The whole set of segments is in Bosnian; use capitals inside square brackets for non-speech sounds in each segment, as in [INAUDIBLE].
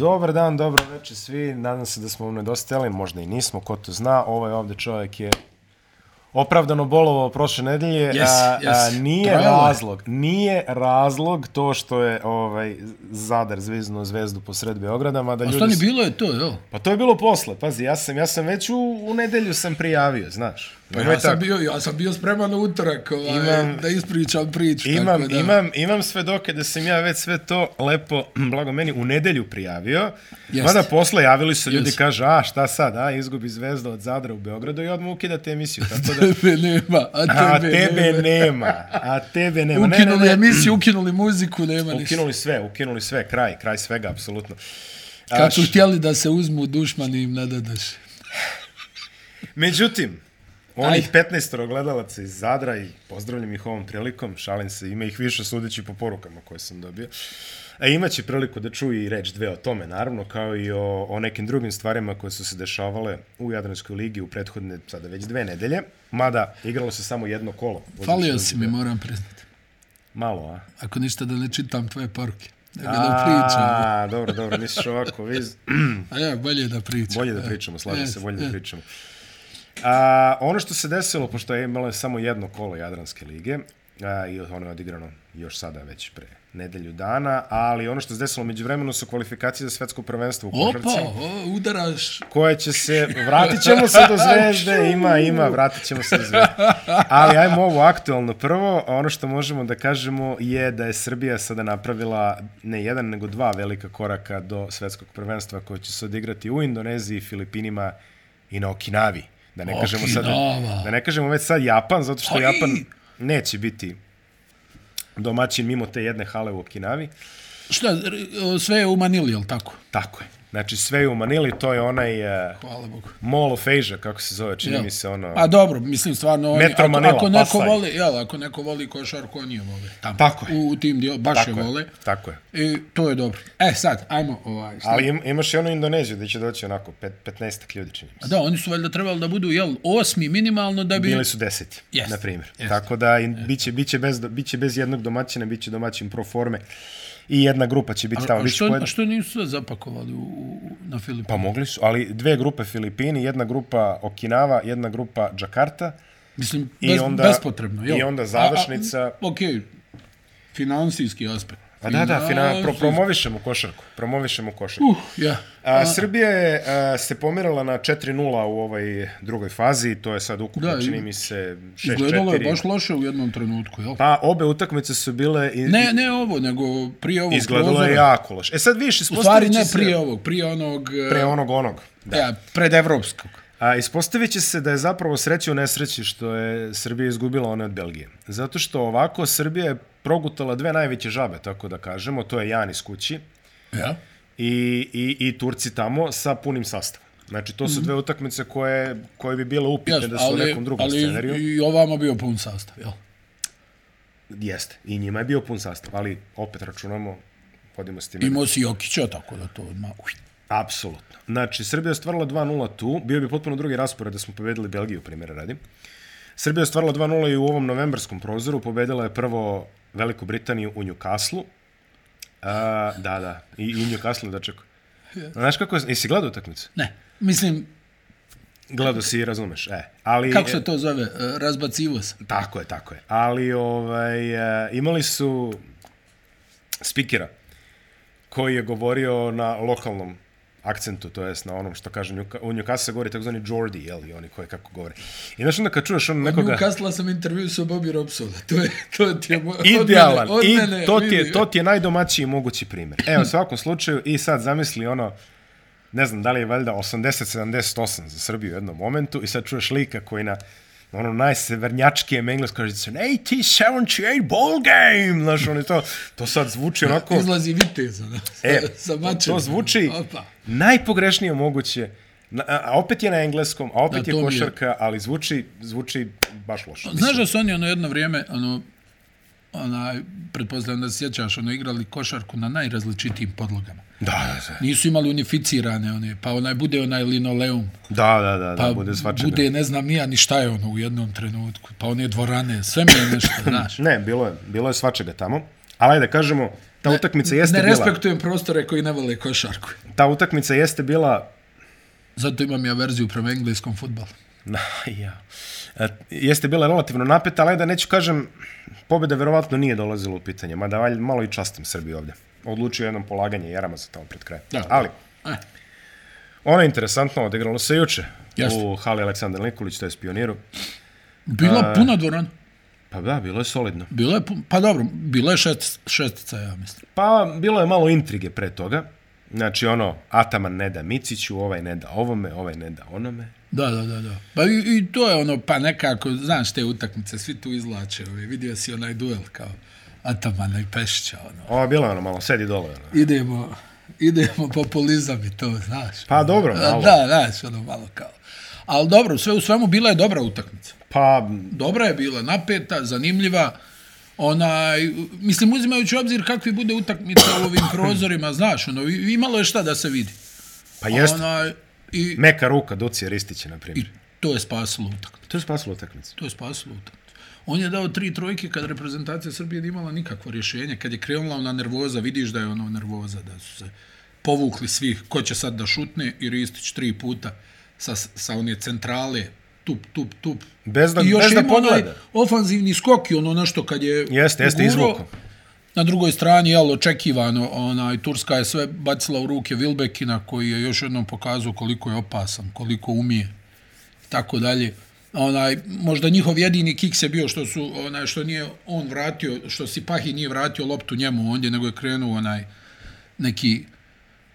Dobar dan, dobro večer svi. Nadam se da smo vam nedostajali, možda i nismo, ko to zna. Ovaj ovde čovjek je opravdano bolovao prošle nedelje. Yes, a, yes. a, nije Trajalo je. razlog, nije razlog to što je ovaj Zadar zveznu zvezdu posred Beograda, mada A ljudi... stani, su- bilo je to, jel? Pa to je bilo posle, pazi, ja sam, ja sam već u, u nedelju sam prijavio, znaš. Pa ja sam, tako. bio, ja sam bio spreman u utorak ovaj, Imam- da ispričam priču. Imam, tako da, imam, imam svedoke da sam ja već sve to lepo, [CLEARS THROAT] blago meni, u nedelju prijavio. Jeste. Mada posle javili su ljudi, kažu, a šta sad, a izgubi zvezda od Zadra u Beogradu i odmah ukidate emisiju. Tako da, [LAUGHS] Tebe nema, a tebe, a tebe nema. nema, a tebe nema. Ne, Ukinuli ne, ne. emisiju, ukinuli muziku, nema ništa. Ukinuli sve, ukinuli sve, kraj, kraj svega, apsolutno. Kad su htjeli da se uzmu dušmani im ne dadaš. Međutim, onih Ajde. 15 gledalaca iz Zadra i pozdravljam ih ovom prilikom, šalim se, ima ih više sudeći po porukama koje sam dobio. A imaće priliku da čuju i reč dve o tome, naravno, kao i o, o nekim drugim stvarima koje su se dešavale u Jadranskoj ligi u prethodne, sada već dve nedelje. Mada, igralo se samo jedno kolo. Falio si mi, moram priznati. Malo, a? Ako ništa da ne čitam tvoje poruke. Nego da pričam. A, dobro, dobro, misliš ovako, vi... [CLEARS THROAT] A ja, bolje da pričam. Bolje da pričamo, slažem se, bolje da pričamo. A, ono što se desilo, pošto je imalo samo jedno kolo Jadranske lige, a, i ono je odigrano još sada već pre nedelju dana, ali ono što se desilo među vremenu su kvalifikacije za svetsko prvenstvo u Opa, košarci, o, udaraš. koje će se, vratit ćemo se do zvezde, ima, ima, vratit ćemo se do zvezde. Ali ajmo ovo aktualno prvo, ono što možemo da kažemo je da je Srbija sada napravila ne jedan, nego dva velika koraka do svetskog prvenstva koje će se odigrati u Indoneziji, Filipinima i na Okinavi. Da ne kažemo sad, da ne kažemo već sad Japan, zato što Aj! Japan neće biti domaćin mimo te jedne hale u Okinavi. Šta, sve je u Manili, jel tako? Tako je. Znači sve je u Manili, to je onaj uh, Hvala Bogu. Mall of Asia, kako se zove, čini Jel. mi se ono... Pa dobro, mislim stvarno oni, Metro ako, Manila, ako neko Pasaj. voli, jel, ako neko voli košarku, oni je vole. Tamo. Tako je. U, u tim dio, baš Tako je vole. tako je. I to je dobro. E sad, ajmo ovaj. Šta? Ali im, imaš i onu Indoneziju gdje će doći onako pet, 15 ljudi, čini mi A se. da, oni su valjda trebali da budu, jel, osmi minimalno da bi... Bili su deseti, Jest, na primjer. jest. Tako da in, biće, biće, bez, biće bez jednog domaćina, biće domaćin pro forme i jedna grupa će biti tamo. A što, a što nisu sve zapakovali u, u, na Filipinu? Pa mogli su, ali dve grupe Filipini, jedna grupa Okinawa, jedna grupa Džakarta. Mislim, I bez, onda- bespotrebno, jel? i onda završnica- A, a, Okej, finansijski aspekt. A da, da, fina, pro, promovišemo košarku. Promovišemo košarku. Uh, ja. A, Srbija je a, se pomerila na 4-0 u ovoj drugoj fazi, to je sad ukupno, Da, čini mi se 6-4. Izgledalo je baš loše u jednom trenutku, jel? Pa obe utakmice su bile... I, Ne, ne ovo, nego prije ovog Izgledalo je prozora. jako loše. E sad vidiš, U stvari ispostavit ne se... prije ovog, prije onog... Pre onog onog. Da. Ja, pred evropskog. A ispostavit će se da je zapravo sreća u nesreći što je Srbija izgubila one od Belgije. Zato što ovako Srbija je progutala dve najveće žabe, tako da kažemo, to je Janis kući Ja. i, i, i Turci tamo sa punim sastavom. Znači, to su dve utakmice koje, koje bi bile upitne Jas, da su u ali, nekom drugom ali scenariju. i ovamo bio pun sastav, jel? Jeste, i njima je bio pun sastav, ali opet računamo, vodimo s tim. Imao si Jokića, tako da to odmah... Apsolutno. Znači, Srbija je ostvarila 2-0 tu, bio bi potpuno drugi raspored da smo pobedili Belgiju, primjera radi. Srbija je ostvarila 2-0 i u ovom novembarskom prozoru, pobedila je prvo Veliku Britaniju u Newcastle. A, da, da, i, i u Newcastle da čekao. Znaš kako je, jesi gledao utakmicu? Ne, mislim, Gledao si i razumeš, e. Ali, kako se to zove, e, razbacivo se. Tako je, tako je. Ali ovaj, e, imali su spikera koji je govorio na lokalnom akcentu, to jest na onom što kaže u Newcastle se govori takozvani Jordi, jel, i oni koji kako govore. I znaš onda kad čuješ ono nekoga... Newcastle sam intervju sa Bobby Robsona, to je, to ti je moj, Idealan. od I mene, od mene, to ti, je, to ti je najdomaćiji mogući primjer. Evo, u svakom slučaju, i sad zamisli ono, ne znam, da li je valjda 80-78 za Srbiju u jednom momentu i sad čuješ lika koji na ono najsevernjačkijem engleskom se 80-78 ball game, znaš, ono to, to sad zvuči onako, Izlazi viteza, da, sa, e, [LAUGHS] sa mačem. to zvuči Opa. najpogrešnije moguće, Na, a opet je na engleskom, a opet Da, je mi je. košarka, ali zvuči, zvuči baš loše. Znaš da su oni ono jedno vrijeme, ono, onaj, pretpostavljam da se sjećaš, ono, igrali košarku na najrazličitijim podlogama. Da, da, da, Nisu imali unificirane one, pa onaj bude onaj linoleum, da, da, da, pa da bude svačega. bude ne znam nija ni šta je ono u jednom trenutku, pa one dvorane, sve mi je nešto, [CLEARS THROAT] znaš. Ne, bilo je, bilo je svačega tamo. Ali ajde, kažemo, ta utakmica jeste Ne bila... respektujem prostore koji ne vole košarku. Ta utakmica jeste bila... Zato imam ja verziju prema engleskom futbalu. [LAUGHS] Na, ja. E, jeste bila relativno napeta, ali da neću kažem, pobjeda verovatno nije dolazila u pitanje, mada valj, malo i častim Srbiji ovdje. Odlučio jednom polaganje jerama za tamo pred kraj. Da. Ali, Eh, ono je interesantno, odigralo se juče Jeste. u hali Aleksandar Nikolić, to je pioniru. bila puna dvorana. Pa da, bilo je solidno. Bilo je, pa dobro, bilo je šest, šestica, ja mislim. Pa, bilo je malo intrige pre toga. Znači, ono, Ataman ne da Miciću, ovaj ne da ovome, ovaj ne da onome. Da, da, da, da. Pa i, i to je ono, pa nekako, znaš te utakmice, svi tu izlače, ovaj, vidio si onaj duel kao Atamana i Pešća, ono. Ovo je bilo ono, malo sedi dole. Ono. Idemo, idemo populizam i to, znaš. Pa dobro, A, malo. Da, znaš, ono malo kao. Ali dobro, sve u svemu bila je dobra utakmica. Pa, Dobra je bila, napeta, zanimljiva. Onaj, mislim, uzimajući obzir kakvi bude utakmica u ovim [CLEARS THROAT] prozorima, znaš, ono, imalo je šta da se vidi. pa jeste. Onaj, i, Meka ruka Ducije Ristića, na I primjer. to je spasilo utakmicu. To je spasilo utakmicu. To je spasilo utakmicu. On je dao tri trojke kad reprezentacija Srbije imala nikakvo rješenje. Kad je krenula ona nervoza, vidiš da je ono nervoza, da su se povukli svi, ko će sad da šutne i Ristić tri puta sa, sa one centrale, tup, tup, tup. Bez da- I još bez da ima onaj pogleda. ofanzivni skok i ono nešto kad je Jeste, jeste, ugurao. Na drugoj strani, jel, očekivano, onaj, Turska je sve bacila u ruke Vilbekina, koji je još jednom pokazao koliko je opasan, koliko umije, tako dalje. Onaj, možda njihov jedini kiks je bio što su, onaj, što nije on vratio, što si Pahi nije vratio loptu njemu ondje, nego je krenuo onaj neki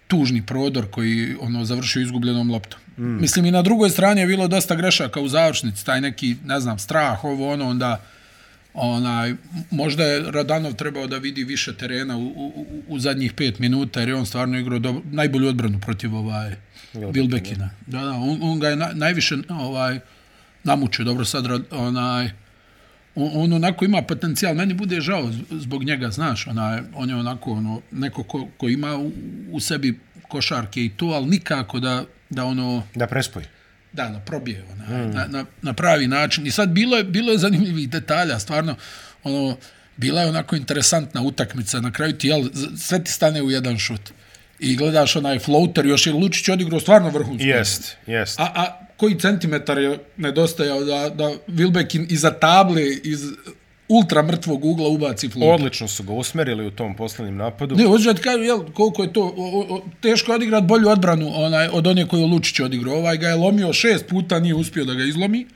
tužni prodor koji ono završio izgubljenom loptom. Mm. Mislim i na drugoj strani je bilo dosta grešaka u završnici, taj neki, ne znam, strah, ovo ono, onda onaj, možda je Radanov trebao da vidi više terena u, u, u zadnjih pet minuta, jer je on stvarno igrao dobro, najbolju odbranu protiv ovaj Vilbekina. Da, da, on, on ga je na, najviše ovaj, namučio, dobro sad onaj, on, on onako ima potencijal, meni bude žao zbog njega, znaš, onaj, on je onako ono, neko ko, ko ima u, u sebi košarke i to, ali nikako da, da ono, Da prespoji. Da, na probije ona, mm. na, na, na pravi način. I sad bilo je, bilo je zanimljivih detalja, stvarno, ono, bila je onako interesantna utakmica, na kraju ti, jel, sve ti stane u jedan šut. I gledaš onaj floater, još je Lučić odigrao stvarno vrhunsko. Jest, jest. A, a koji centimetar je nedostajao da, da Wilbekin iza table, iz ultra mrtvog ugla ubaci floater? Odlično su ga usmerili u tom poslednjem napadu. Ne, hoću da ti kažem, jel, koliko je to, o, o, teško je odigrat bolju odbranu onaj, od one koju je Lučić odigrao. Ovaj ga je lomio šest puta, nije uspio da ga izlomi.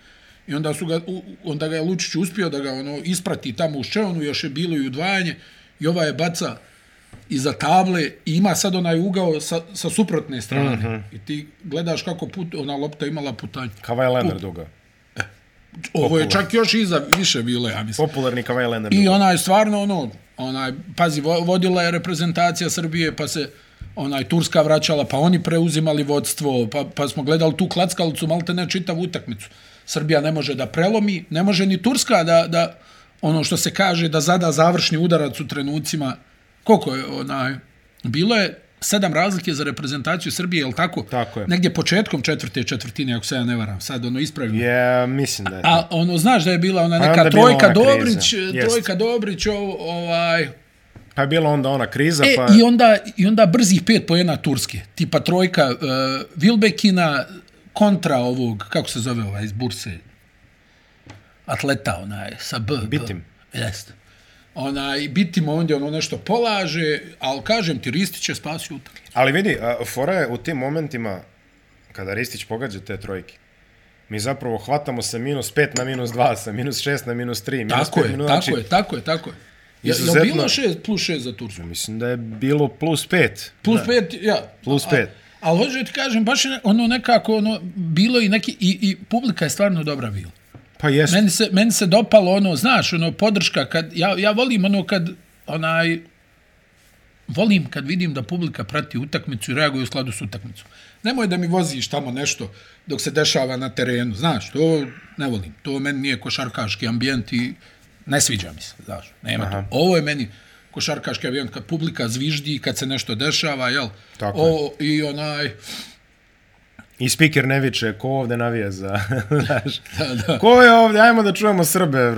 I onda, su ga, onda ga je Lučić uspio da ga ono isprati tamo u ščevanu, još je bilo i udvajanje. I ovaj je baca iza table i ima sad onaj ugao sa, sa suprotne strane. Mm -hmm. I ti gledaš kako put, ona lopta imala putanje. Kavaj Leonard duga. Ovo je čak još iza više bilo, ja mislim. Popularni Kavaj Leonard I duga. onaj stvarno ono, onaj pazi vo- vodila je reprezentacija Srbije, pa se onaj Turska vraćala, pa oni preuzimali vodstvo, pa, pa smo gledali tu klackalicu, malte ne čitavu utakmicu. Srbija ne može da prelomi, ne može ni Turska da, da ono što se kaže, da zada završni udarac u trenucima. Koliko je onaj, bilo je sedam razlike za reprezentaciju Srbije, je li tako? Tako je. Negdje početkom četvrte četvrtine, ako se ja ne varam, sad ono ispravim. Je, mislim da je. A ono, znaš da je bila ona Pa neka bila trojka ona Dobrić, kriza. Jest. trojka Dobrić, o, ovaj... Pa je bila onda ona kriza, E, pa... i, onda, I onda brzih pet pojena Turske. Tipa trojka uh, Vilbekina kontra ovog, kako se zove ovaj iz Burse? Atleta onaj, sa B. B. Bitim. Jeste. Onaj, bitim ondje ono nešto polaže, ali kažem ti, Ristić je spasio utakmicu. Ali vidi, a, fora je u tim momentima, kada Ristić pogađa te trojke, mi zapravo hvatamo sa minus 5 na minus 2, sa minus 6 na minus 3, minus Tako 5 je, minus, tako znači, je, tako je, tako je. Je, je Izuzetno- bilo šest, plus šest za Tursku? Mislim da je bilo plus 5. Plus pet, ja. Plus A- pet. Ali hoću da ti kažem, baš ono nekako, ono, bilo i neki, i, i publika je stvarno dobra bila. Pa jest. Meni se, meni se dopalo ono, znaš, ono, podrška, kad, ja, ja volim ono kad, onaj, volim kad vidim da publika prati utakmicu i reaguje u skladu s utakmicom. Nemoj da mi voziš tamo nešto dok se dešava na terenu, znaš, to ne volim. To meni nije košarkaški ambijent i ne sviđa mi se, znaš, nema Aha. to. Ovo je meni košarkaški ambijent kad publika zviždi, kad se nešto dešava, jel? Tako o, I onaj, I speaker ne viče, ko ovde navija za... [LAUGHS] Znaš, da, da. Ko je ovde? Ajmo da čujemo Srbe. [LAUGHS]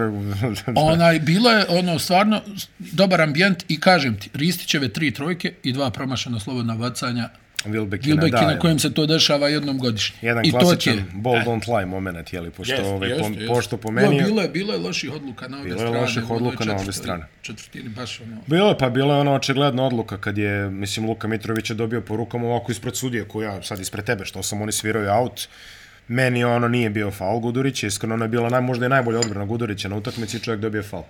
Onaj, bilo je ono stvarno dobar ambijent i kažem ti, Ristićeve tri trojke i dva promašena slobodna bacanja Wilbekina, Wilbekina da, kojem se to dešava jednom godišnje. Jedan I klasičan to će, ball don't lie moment, jeli, pošto, Jest, ove, jest, po, jest. pošto po meni... bilo je, bilo je loših odluka na obje Bilo je strane. loših u onoj odluka na obje strane. Četvrtini, baš ono. Bilo je, pa bilo je ona očigledna odluka kad je, mislim, Luka Mitrović je dobio po rukama ovako ispred sudije, koju ja sad ispred tebe, što sam oni sviraju out. Meni ono nije bio faul Gudurića, iskreno ono je bila naj, možda i najbolja odbrana Gudurića na utakmici, čovjek dobio faul.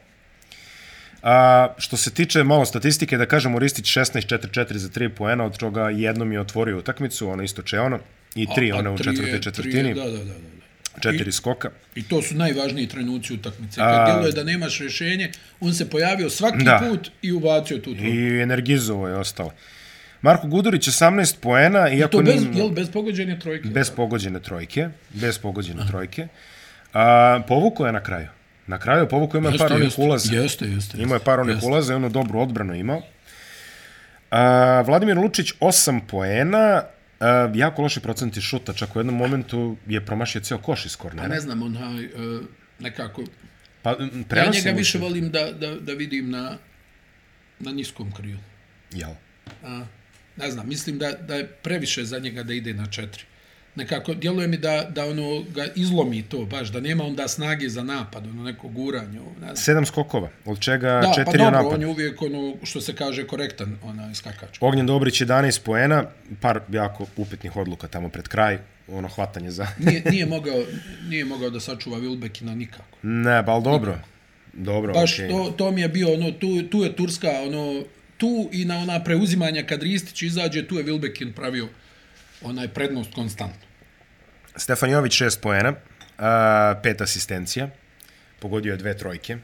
A, što se tiče malo statistike, da kažemo Ristić 16-4-4 za 3 poena, od toga jednom je otvorio utakmicu, ono isto Čeono, i tri A, a one u četvrtoj je- tri četvrtini, je- Da, da, da. da. četiri skoka. I to su najvažniji trenuci utakmice. Kad A- djeluje da nemaš rješenje, on se pojavio svaki Da. put i ubacio tu trojku. I energizovo je ostalo. Marko Gudurić 18 poena, iako To bez, nije- jel, bez pogođenja trojke. bez pogođene trojke, bez pogođene trojke. A, povukao je na kraju. Na kraju je povukao, ima par onih ulaza. Jeste, jeste. Imao je par onih ulaza i ono dobru odbranu imao. A, Vladimir Lučić 8 poena, a, jako loši procenti šuta, čak u jednom momentu je promašio ceo koš iz Pa kornera. ne znam, onaj, uh, nekako... Pa, Ja njega više volim da, da, da vidim na, na niskom kriju. Jel? A, ne znam, mislim da, da je previše za njega da ide na četiri. Nekako, djeluje mi da, da ono ga izlomi to baš, da nema onda snage za napad, ono neko guranje. Ne. Sedam skokova, od čega Da, pa četiri dobro, u napad. on je uvijek ono što se kaže korektan onaj skakač. Ognjen Dobrić 11 poena, par jako upitnih odluka tamo pred kraj, ono hvatanje za... [LAUGHS] Nije, nije, mogao, nije mogao da sačuva Wilbekina nikako. ne, pa ali dobro. Dobro, Baš okej. to, to mi je bio, ono, tu, tu je Turska, ono, tu i na ona preuzimanja kad Ristić izađe, tu je Wilbekin pravio onaj prednost konstantno. Stefan Jović 6 poena, a, pet asistencija, pogodio je dve trojke,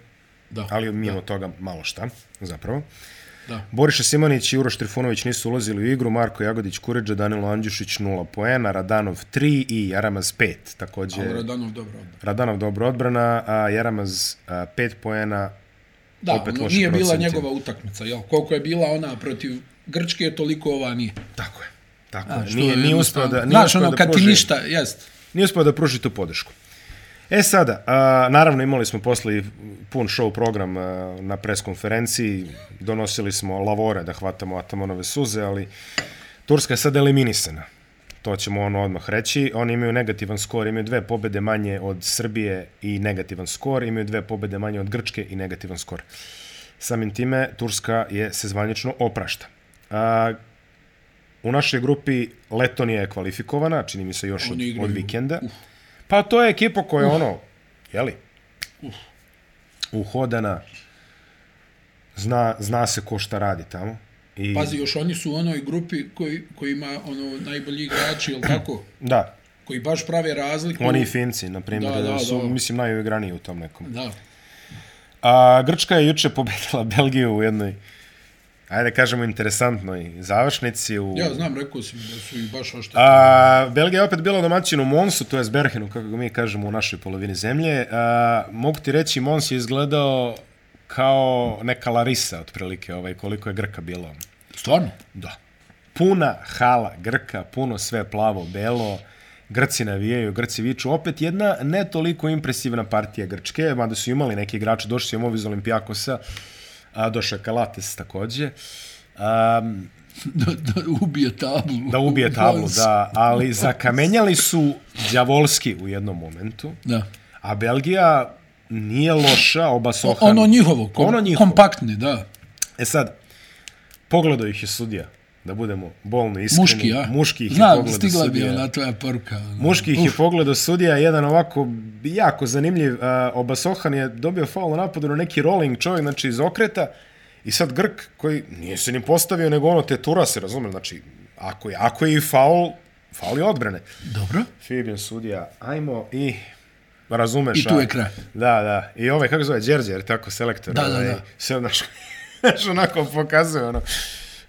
Da, ali mimo toga malo šta, zapravo. da. Boriša Simonić i Uroš Trifunović nisu ulazili u igru, Marko Jagodić Kuriđa, Danilo Andjušić 0 poena, Radanov 3 i Jaramaz 5. Takođe, Ali Radanov dobro odbrana. Radanov dobro odbrana, a Jaramaz 5 poena, Da, Opet ono, nije bila procenti. njegova utakmica, jel? Koliko je bila ona protiv Grčke, toliko ova nije. tako je. Tako A, Nije, je nije uspio da, nije Znaš, ono, da kad ti pruži, ništa, jest. nije uspio da pruži tu podršku. E sada, a, naravno imali smo posle i pun show program a, na preskonferenciji, donosili smo lavore da hvatamo Atamanove suze, ali Turska je sad eliminisana. To ćemo ono odmah reći. Oni imaju negativan skor, imaju dve pobede manje od Srbije i negativan skor, imaju dve pobede manje od Grčke i negativan skor. Samim time, Turska je se zvanično oprašta. A, u našoj grupi Letonija je kvalifikovana, čini mi se još od, od vikenda. Pa to je ekipa koja je ono, jeli, uhodana, zna, zna se ko šta radi tamo. I, Pazi, još oni su u onoj grupi koji, koji ima ono najbolji igrači, jel tako? [CLEARS THROAT] Da, Koji baš prave razliku. oni i Finci, na primjer, Da, da, su, da. mislim, najuigraniji u tom nekom. Da. A Grčka je juče pobedila Belgiju u jednoj, ajde kažemo, interesantnoj završnici. U, Ja znam, rekao si mi da su i baš oštetili. A, Belgija je opet bila domaćin u Monsu, to je Berhenu, kako mi kažemo u našoj polovini zemlje. A, mogu ti reći, Mons je izgledao kao neka Larisa, otprilike, ovaj, koliko je Grka bilo. Stvarno? Da. Puna hala Grka, puno sve plavo, belo, Grci navijaju, Grci viču. Opet jedna ne toliko impresivna partija Grčke, mada su imali neki igrači, došli su im ovi iz Olimpijakosa, a došao je Kalates takođe. Um, [LAUGHS] da, da ubije tablu. da ubije [LAUGHS] tablu, da, ali zakamenjali su đavolski u jednom momentu, Da. a Belgija nije loša, oba Sohan. ono njihovo, kom, Ono njihovo. kompaktni, da. E sad, pogledao ih je sudija, da budemo bolno iskreni. Muški, ja? Muški ih je Znam, pogledao stigla bi ona tvoja poruka. ono. Muški ih je pogledao sudija, jedan ovako jako zanimljiv. Uh, Oba Sohan je dobio faul na napadu na neki rolling čovjek, znači iz okreta. I sad Grk koji nije se ni postavio, nego ono te tura se, razumijem, znači ako je, ako je i faul, faul je odbrane. Dobro. Fibian sudija, ajmo i razumeš. I tu a- je kraj. Da, da. I ovaj, kako zove, Đerđe, jer tako selektor. Da, da, ovaj, da. Sve, znaš, [LAUGHS] onako pokazuje, ono.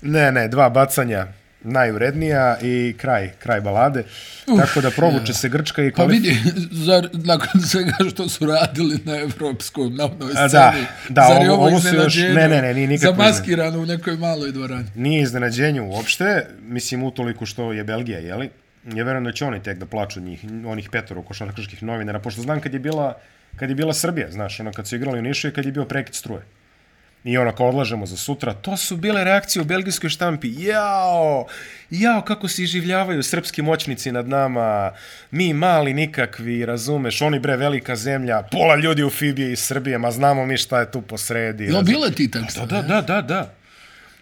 Ne, ne, dva bacanja najurednija i kraj, kraj balade. Uf, Tako da provuče se Grčka i Pa kvalif- vidi, [LAUGHS] zar, nakon svega što su radili na evropskom, na onoj A, da, sceni, da, zar je ovo- ovo ovo su još- ne, ne, ne, nije nikakvo Zamaskirano u nekoj maloj dvorani. nije iznenađenje uopšte, mislim utoliko što je Belgija, jeli? Ja verujem da će oni tek da plaču od njih, onih petoro košarkaških novinara, pošto znam kad je bila, kad je bila Srbija, znaš, ono kad su igrali u Nišu i kad je bio prekid struje. I kao odlažemo za sutra, to su bile reakcije u belgijskoj štampi. Jao, jao, kako se iživljavaju srpski moćnici nad nama, mi mali nikakvi, razumeš, oni bre velika zemlja, pola ljudi u Fibije iz Srbije, ma znamo mi šta je tu posredi. Jo, bile ti tako Da, da, da, da, da.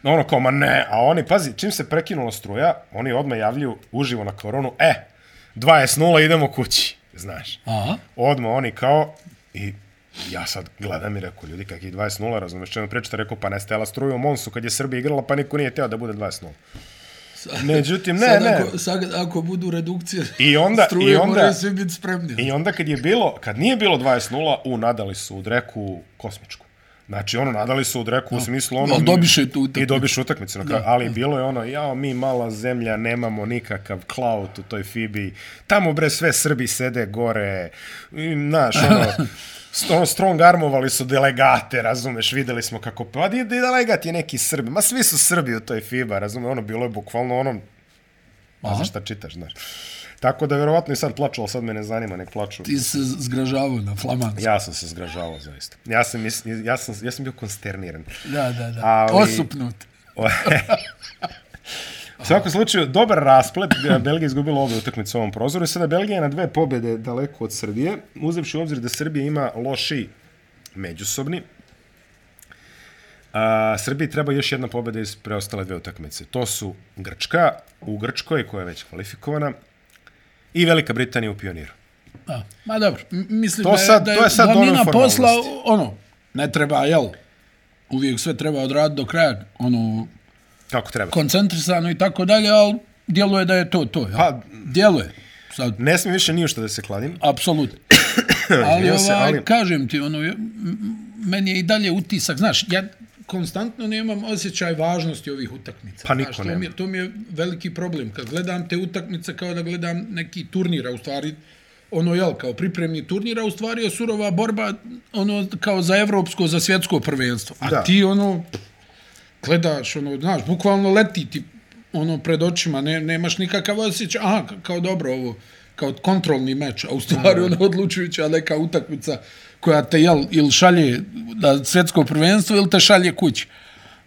Ono kao, ma ne, a oni, pazi, čim se prekinula struja, oni odmah javljaju uživo na koronu, e, 20-0, idemo kući, znaš. Aha. Odmah oni kao, i ja sad gledam i rekao, ljudi, kakih 20-0, razumeš čemu pričate, rekao, pa ne stela struju u Monsu kad je Srbija igrala, pa niko nije teo da bude 20-0. Međutim, ne, sad ne. Ako, sad ako budu redukcije I onda- [LAUGHS] struje, i onda- moraju svi biti spremni. I onda kad je bilo, kad nije bilo 20-0, u, nadali su u dreku kosmičku. Znači, ono, nadali su u dreku u smislu ono... Ali dobiše tu utakmicu. I dobiš utakmicu. Da, ali bilo je ono, jao, mi mala zemlja, nemamo nikakav cloud u toj Fibi. Tamo, bre, sve Srbi sede gore. I, znaš, ono, [LAUGHS] ono, strong armovali su delegate, razumeš, videli smo kako, pa di, di delegat je neki Srbi. Ma svi su Srbi u toj FIBA, razumeš, ono, bilo je bukvalno ono, pa znaš šta čitaš, znaš. Tako da, verovatno i sad plaču, ali sad me ne zanima, nek plaču. Ti se zgražavao na flamandsku. Ja sam se zgražavao, zaista. Ja sam, ja sam, ja sam bio konsterniran. Da, da, da. Ali- Osupnut. [LAUGHS] [LAUGHS] U svakom slučaju, dobar rasplet. Belgija izgubila ove utakmice u ovom prozoru. I sada Belgija je na dve pobjede daleko od Srbije, uzevši u obzir da Srbija ima loši međusobni. A, Srbiji treba još jedna pobjeda iz preostale dve utakmice. To su Grčka u Grčkoj, koja je već kvalifikovana, i Velika Britanija u Pioniru. A, ma dobro, mislim To da sad- da je to je sad glavnina ono posla, ono, ne treba, jel, uvijek sve treba odraditi do kraja, ono, Kako treba? koncentrisano i tako dalje, ali djeluje da je to to, jel? Pa- djeluje. Sad, Ne smijem više ni što da se kladim. apsolutno. [COUGHS] ali, se, ovaj, ali- kažem ti, ono, m- meni je i dalje utisak, znaš, ja konstantno nemam osjećaj važnosti ovih utakmica. Pa niko znaš, to nema. mi, je, to mi je veliki problem. Kad gledam te utakmice kao da gledam neki turnir, a u stvari ono jel, kao pripremni turnir, a u stvari je surova borba ono kao za evropsko, za svjetsko prvenstvo. A Da. ti ono gledaš, ono, znaš, bukvalno leti ti ono pred očima, ne, nemaš nikakav osjećaj, aha, ka- kao dobro ovo, kao kontrolni meč, a u stvari ono odlučujuća neka utakmica koja te jel, ili šalje da svjetsko prvenstvo ili te šalje kući.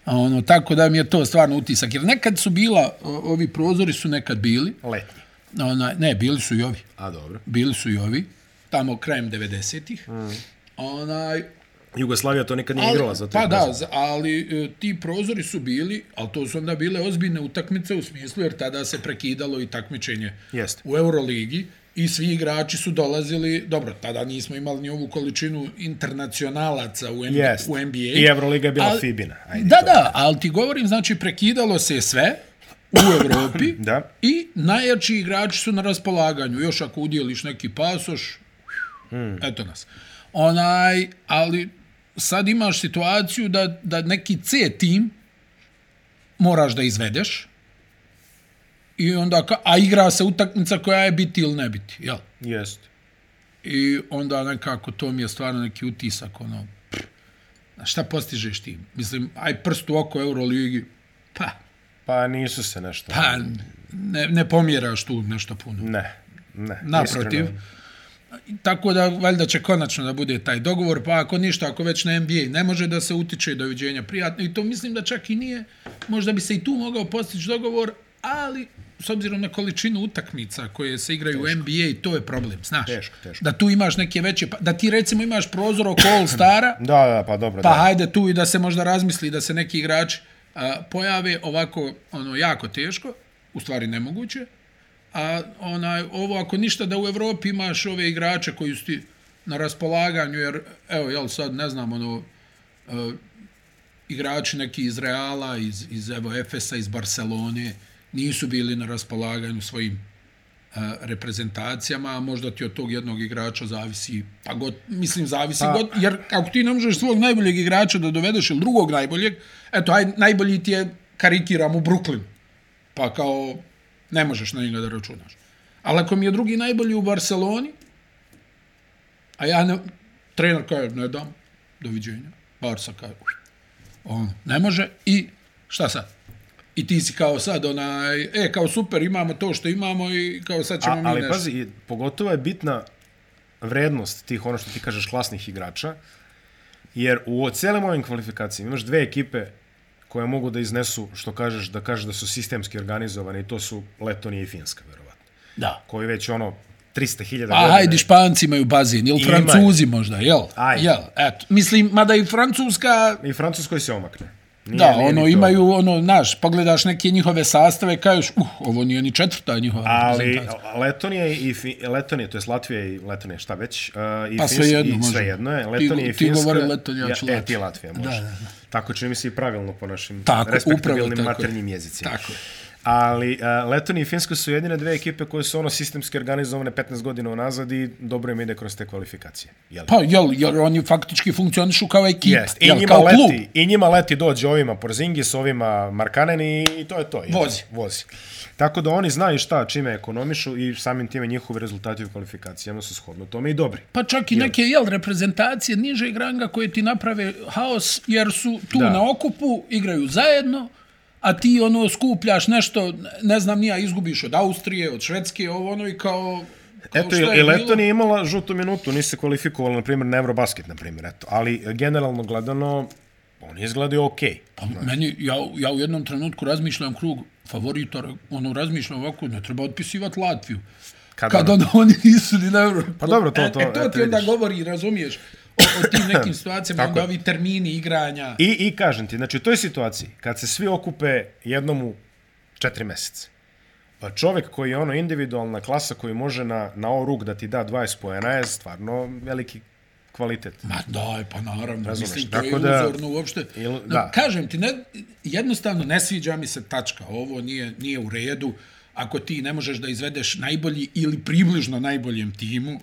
A ono, tako da mi je to stvarno utisak. Jer nekad su bila, ovi prozori su nekad bili, Letnji. ona, ne, bili su i ovi, A, dobro. bili su i ovi, tamo krajem 90-ih. Mm. Onaj, Jugoslavija to nikad nije ali, igrala, zato pa je da, za- ali e, ti prozori su bili, ali to su onda bile ozbiljne utakmice u smislu, jer tada se prekidalo i takmičenje Jeste. u Euroligi i svi igrači su dolazili, dobro, tada nismo imali ni ovu količinu internacionalaca u, NBA, Jest. u NBA. I Euroliga je bila ali- Fibina. Ajde, da, to. da, ali ti govorim, znači, prekidalo se sve u Evropi [CLEARS THROAT] Da. i najjači igrači su na raspolaganju. Još ako udjeliš neki pasoš, hmm. eto nas. Onaj, ali sad imaš situaciju da, da neki C tim moraš da izvedeš i onda, ka, a igra se utakmica koja je biti ili ne biti, jel? Jeste. I onda nekako to mi je stvarno neki utisak, ono, pff, šta postižeš ti? Mislim, aj prst u oko Euroligi, pa, Pa nisu se nešto... pa, ne, ne pomjeraš tu nešto puno. Ne, ne. Naprotiv. iskreno. Tako da, valjda će konačno da bude taj dogovor, pa ako ništa, ako već na NBA ne može da se utiče doviđenja prijatno, i to mislim da čak i nije, možda bi se i tu mogao postići dogovor, ali s obzirom na količinu utakmica koje se igraju teško. u NBA, to je problem, znaš. Teško, teško. Da tu imaš neke veće, pa- da ti recimo imaš prozor oko All-Stara, [CLEARS THROAT] Da, da, pa dobro, pa da. hajde tu i da se možda razmisli da se neki igrači a, pojave ovako ono jako teško, u stvari nemoguće. A onaj ovo ako ništa da u Evropi imaš ove igrače koji su ti na raspolaganju jer evo jel sad ne znam ono uh, igrači neki iz Reala, iz, iz evo Efesa, iz Barcelone nisu bili na raspolaganju svojim uh, reprezentacijama, a možda ti od tog jednog igrača zavisi, pa god, mislim zavisi pa. god, jer ako ti ne možeš svog najboljeg igrača da dovedeš ili drugog najboljeg, eto, aj, najbolji ti je karikiram u Brooklyn, pa kao ne možeš na njega da računaš. Ali ako mi je drugi najbolji u Barceloni, a ja ne, trener kaže, ne dam, doviđenja, Barca kaže, on ne može i šta sad? i ti si kao sad onaj, e, kao super, imamo to što imamo i kao sad ćemo A, mi ali nešto. pazi, i pogotovo je bitna vrednost tih, ono što ti kažeš, klasnih igrača, jer u cijelim ovim kvalifikacijama imaš dve ekipe koje mogu da iznesu, što kažeš, da kažeš da su sistemski organizovane i to su Letonija i Finska, verovatno. Da. Koji već ono 300.000 A hajde, Španci imaju bazen, ili Imaju. Francuzi možda, jel? Ajde. Jel, eto. Mislim, mada i Francuska, I Francuskoj se omakne. Nije, da, nije ni ono, imaju, ono, naš, pogledaš neke njihove sastave, kažeš, uh, ovo nije ni četvrta njihova Ali. Letonija i Fi, Letonija, to je Latvija i Letonija, šta već? Uh, i Pa Finska- svejedno, i može. Svejedno je. Ti- Letonija i ti Finska. govori Letonija, ja ću E, Latvija. ti Latvija, može. Da, da, da. Tako čini mi se i pravilno po našim Tako, respektabilnim upravo tako. maternjim jezicima. Tako. Ali uh, Letonija i Finska su jedine dve ekipe koje su ono sistemski organizovane 15 godina unazad i dobro im ide kroz te kvalifikacije. Jel? Pa, jel, jer oni faktički funkcionišu kao ekipa, Jest. I jel, njima, kao klub. I njima leti dođe ovima Porzingis, ovima Markaneni i to je to. jel? Vozi. Vozi. Tako da oni znaju šta, čime ekonomišu i samim time njihovi rezultati u kvalifikacijama su shodno tome i dobri. Pa čak i neke, jel, reprezentacije nižeg ranga koje ti naprave haos, jer su tu Da. na okupu, igraju zajedno, a ti ono skupljaš nešto, ne znam, nija izgubiš od Austrije, od Švedske, ovo ono i kao... kao Eto, i, je i Leton bilo. je imala žutu minutu, nisi se kvalifikovala, na primjer, na Eurobasket, na primjer, eto. Ali, generalno gledano, on je izgledao okej. Pa meni, ja, ja u jednom trenutku razmišljam krug favorita, ono razmišljam ovako, ne treba otpisivati Latviju. Kad Kad, ono- oni [LAUGHS] nisu ni na Euro. Pa dobro, to- to, E, e, to ti onda govori, razumiješ, o, tim nekim [CLEARS THROAT] situacijama, onda je. ovi termini igranja. I, I kažem ti, znači u toj situaciji, kad se svi okupe jednom u četiri meseca, pa čovjek koji je ono individualna klasa koji može na, na ovo ruk da ti da 20 pojena je stvarno veliki kvalitet. Ma daj, pa naravno, Razumeš, mislim, to je tako da- uzorno uopšte. Il- No, da. Kažem ti, ne, jednostavno ne sviđa mi se tačka, ovo nije, nije u redu. Ako ti ne možeš da izvedeš najbolji ili približno najboljem timu,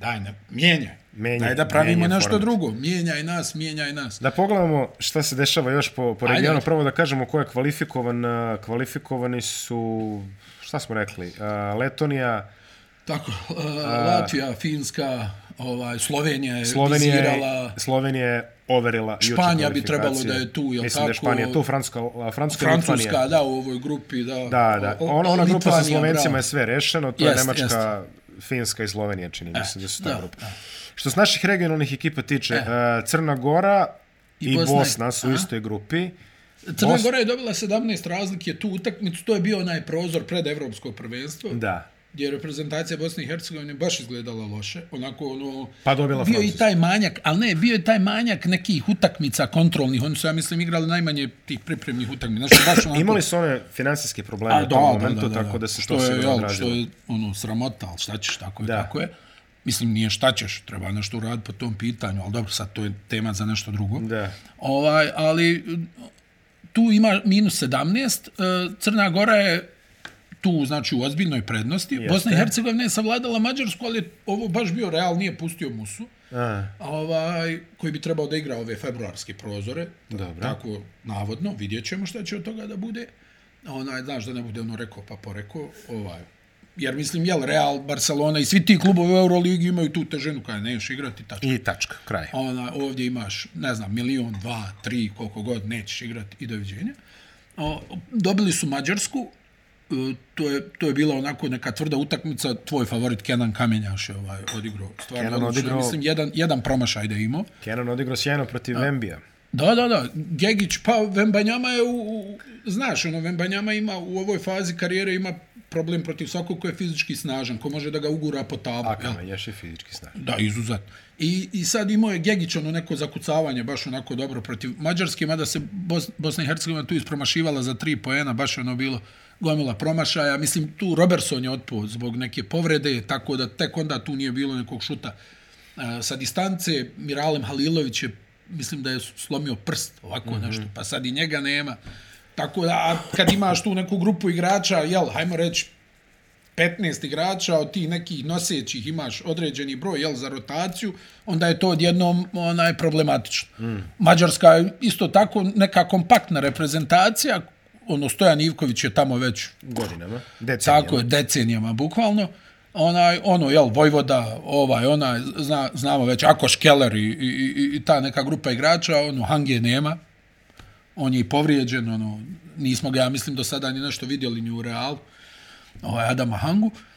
daj, ne, mijenjaj. Menjaj, daj da pravimo menjaj nešto format. drugo. Mijenjaj nas, mijenjaj nas. Da pogledamo šta se dešava još po, po regionu. ajde. Prvo da kažemo ko je kvalifikovan. Kvalifikovani su, šta smo rekli, a, Letonija, Tako, uh, Latvija, Finska, ovaj, Slovenija je Slovenija, vizirala, Slovenija je overila Španija bi trebalo da je tu, jel Mislim da je tako? Španija tu, Francuska, Francuska. Francuska, da, u ovoj grupi, da. Da, da. Ona, ona grupa sa Slovencima bravo. je sve rešeno, to Jest, je Nemačka, Finska i Slovenija, čini mi se da su ta da, grupa. da. Što se naših regionalnih ekipa tiče, e. Crna Gora i, I Bosna, Bosna, su u istoj grupi. Crna Bos- Gora je dobila 17 razlike tu utakmicu, to je bio onaj prozor pred evropsko prvenstvo, Da. Gdje je reprezentacija Bosne i Hercegovine baš izgledala loše, onako ono... Pa dobila Bio i taj manjak, ali ne, bio je taj manjak nekih utakmica kontrolnih, oni su, ja mislim, igrali najmanje tih pripremnih utakmica, znači baš [CLEARS THROAT] onako... Imali su one finansijske probleme A, u tom momentu, tako da se što to je, jel. Što je ono, sramota, ali šta ćeš, tako je, Da. tako je. Mislim, nije šta ćeš, treba nešto uraditi po tom pitanju, ali dobro, sad to je tema za nešto drugo. Da. Ovaj, ali tu ima minus 17, e, Crna Gora je tu, znači, u ozbiljnoj prednosti. Jeste. Bosna i Hercegovina je savladala Mađarsku, ali ovo baš bio real, nije pustio Musu, A, ovaj, koji bi trebao da igra ove februarske prozore. Dobro. Tako, navodno, vidjet ćemo šta će od toga da bude. Onaj, znaš, da ne bude ono rekao pa porekao, ovaj, jer mislim, jel, Real, Barcelona i svi ti klubovi u Euroligi imaju tu težinu kada neš igrati, tačno. I tačka, kraj. Ona, ovdje imaš, ne znam, milion, dva, tri, koliko god nećeš igrati i doviđenja. O, dobili su Mađarsku, to je, to je bila onako neka tvrda utakmica, tvoj favorit Kenan Kamenjaš je ovaj, odigrao. Stvarno, Kenan odlično. odigrao- Mislim, jedan, jedan promašaj da je imao. Kenan odigrao sjajno protiv Vembija. Da, da, da. Gegić, pa Vembanjama je, u, u, znaš, ono, Vembanjama ima u ovoj fazi karijere ima problem protiv svakog ko je fizički snažan, ko može da ga ugura po tabu. A jel? Kamenjaš je fizički snag. Da, izuzet. I, I sad imao je Gegić ono neko zakucavanje, baš onako dobro protiv Mađarske, mada se Bos, Bosna i Hercegovina tu ispromašivala za tri poena, baš ono bilo gomila promašaja. Mislim, tu Robertson je otpao zbog neke povrede, tako da tek onda tu nije bilo nekog šuta e, sa distance. Miralem Halilović je, mislim da je slomio prst, ovako mm -hmm. nešto, pa sad i njega nema. Tako da, a kad imaš tu neku grupu igrača, jel, hajmo reći, 15 igrača, od tih nekih nosećih imaš određeni broj jel, za rotaciju, onda je to odjednom onaj, problematično. Mm. Mađarska je isto tako neka kompaktna reprezentacija, ono Stojan Ivković je tamo već Godinama. Decenijama. tako je, decenijama bukvalno. Onaj, ono, jel, Vojvoda, ovaj, onaj, zna, znamo već, Akoš Keller i, i, i, i ta neka grupa igrača, ono, Hange nema. on je i povrijeđen, ono, nismo ga, ja mislim, do sada ni nešto vidjeli ni u Realu, ovaj Adama Hangu. E,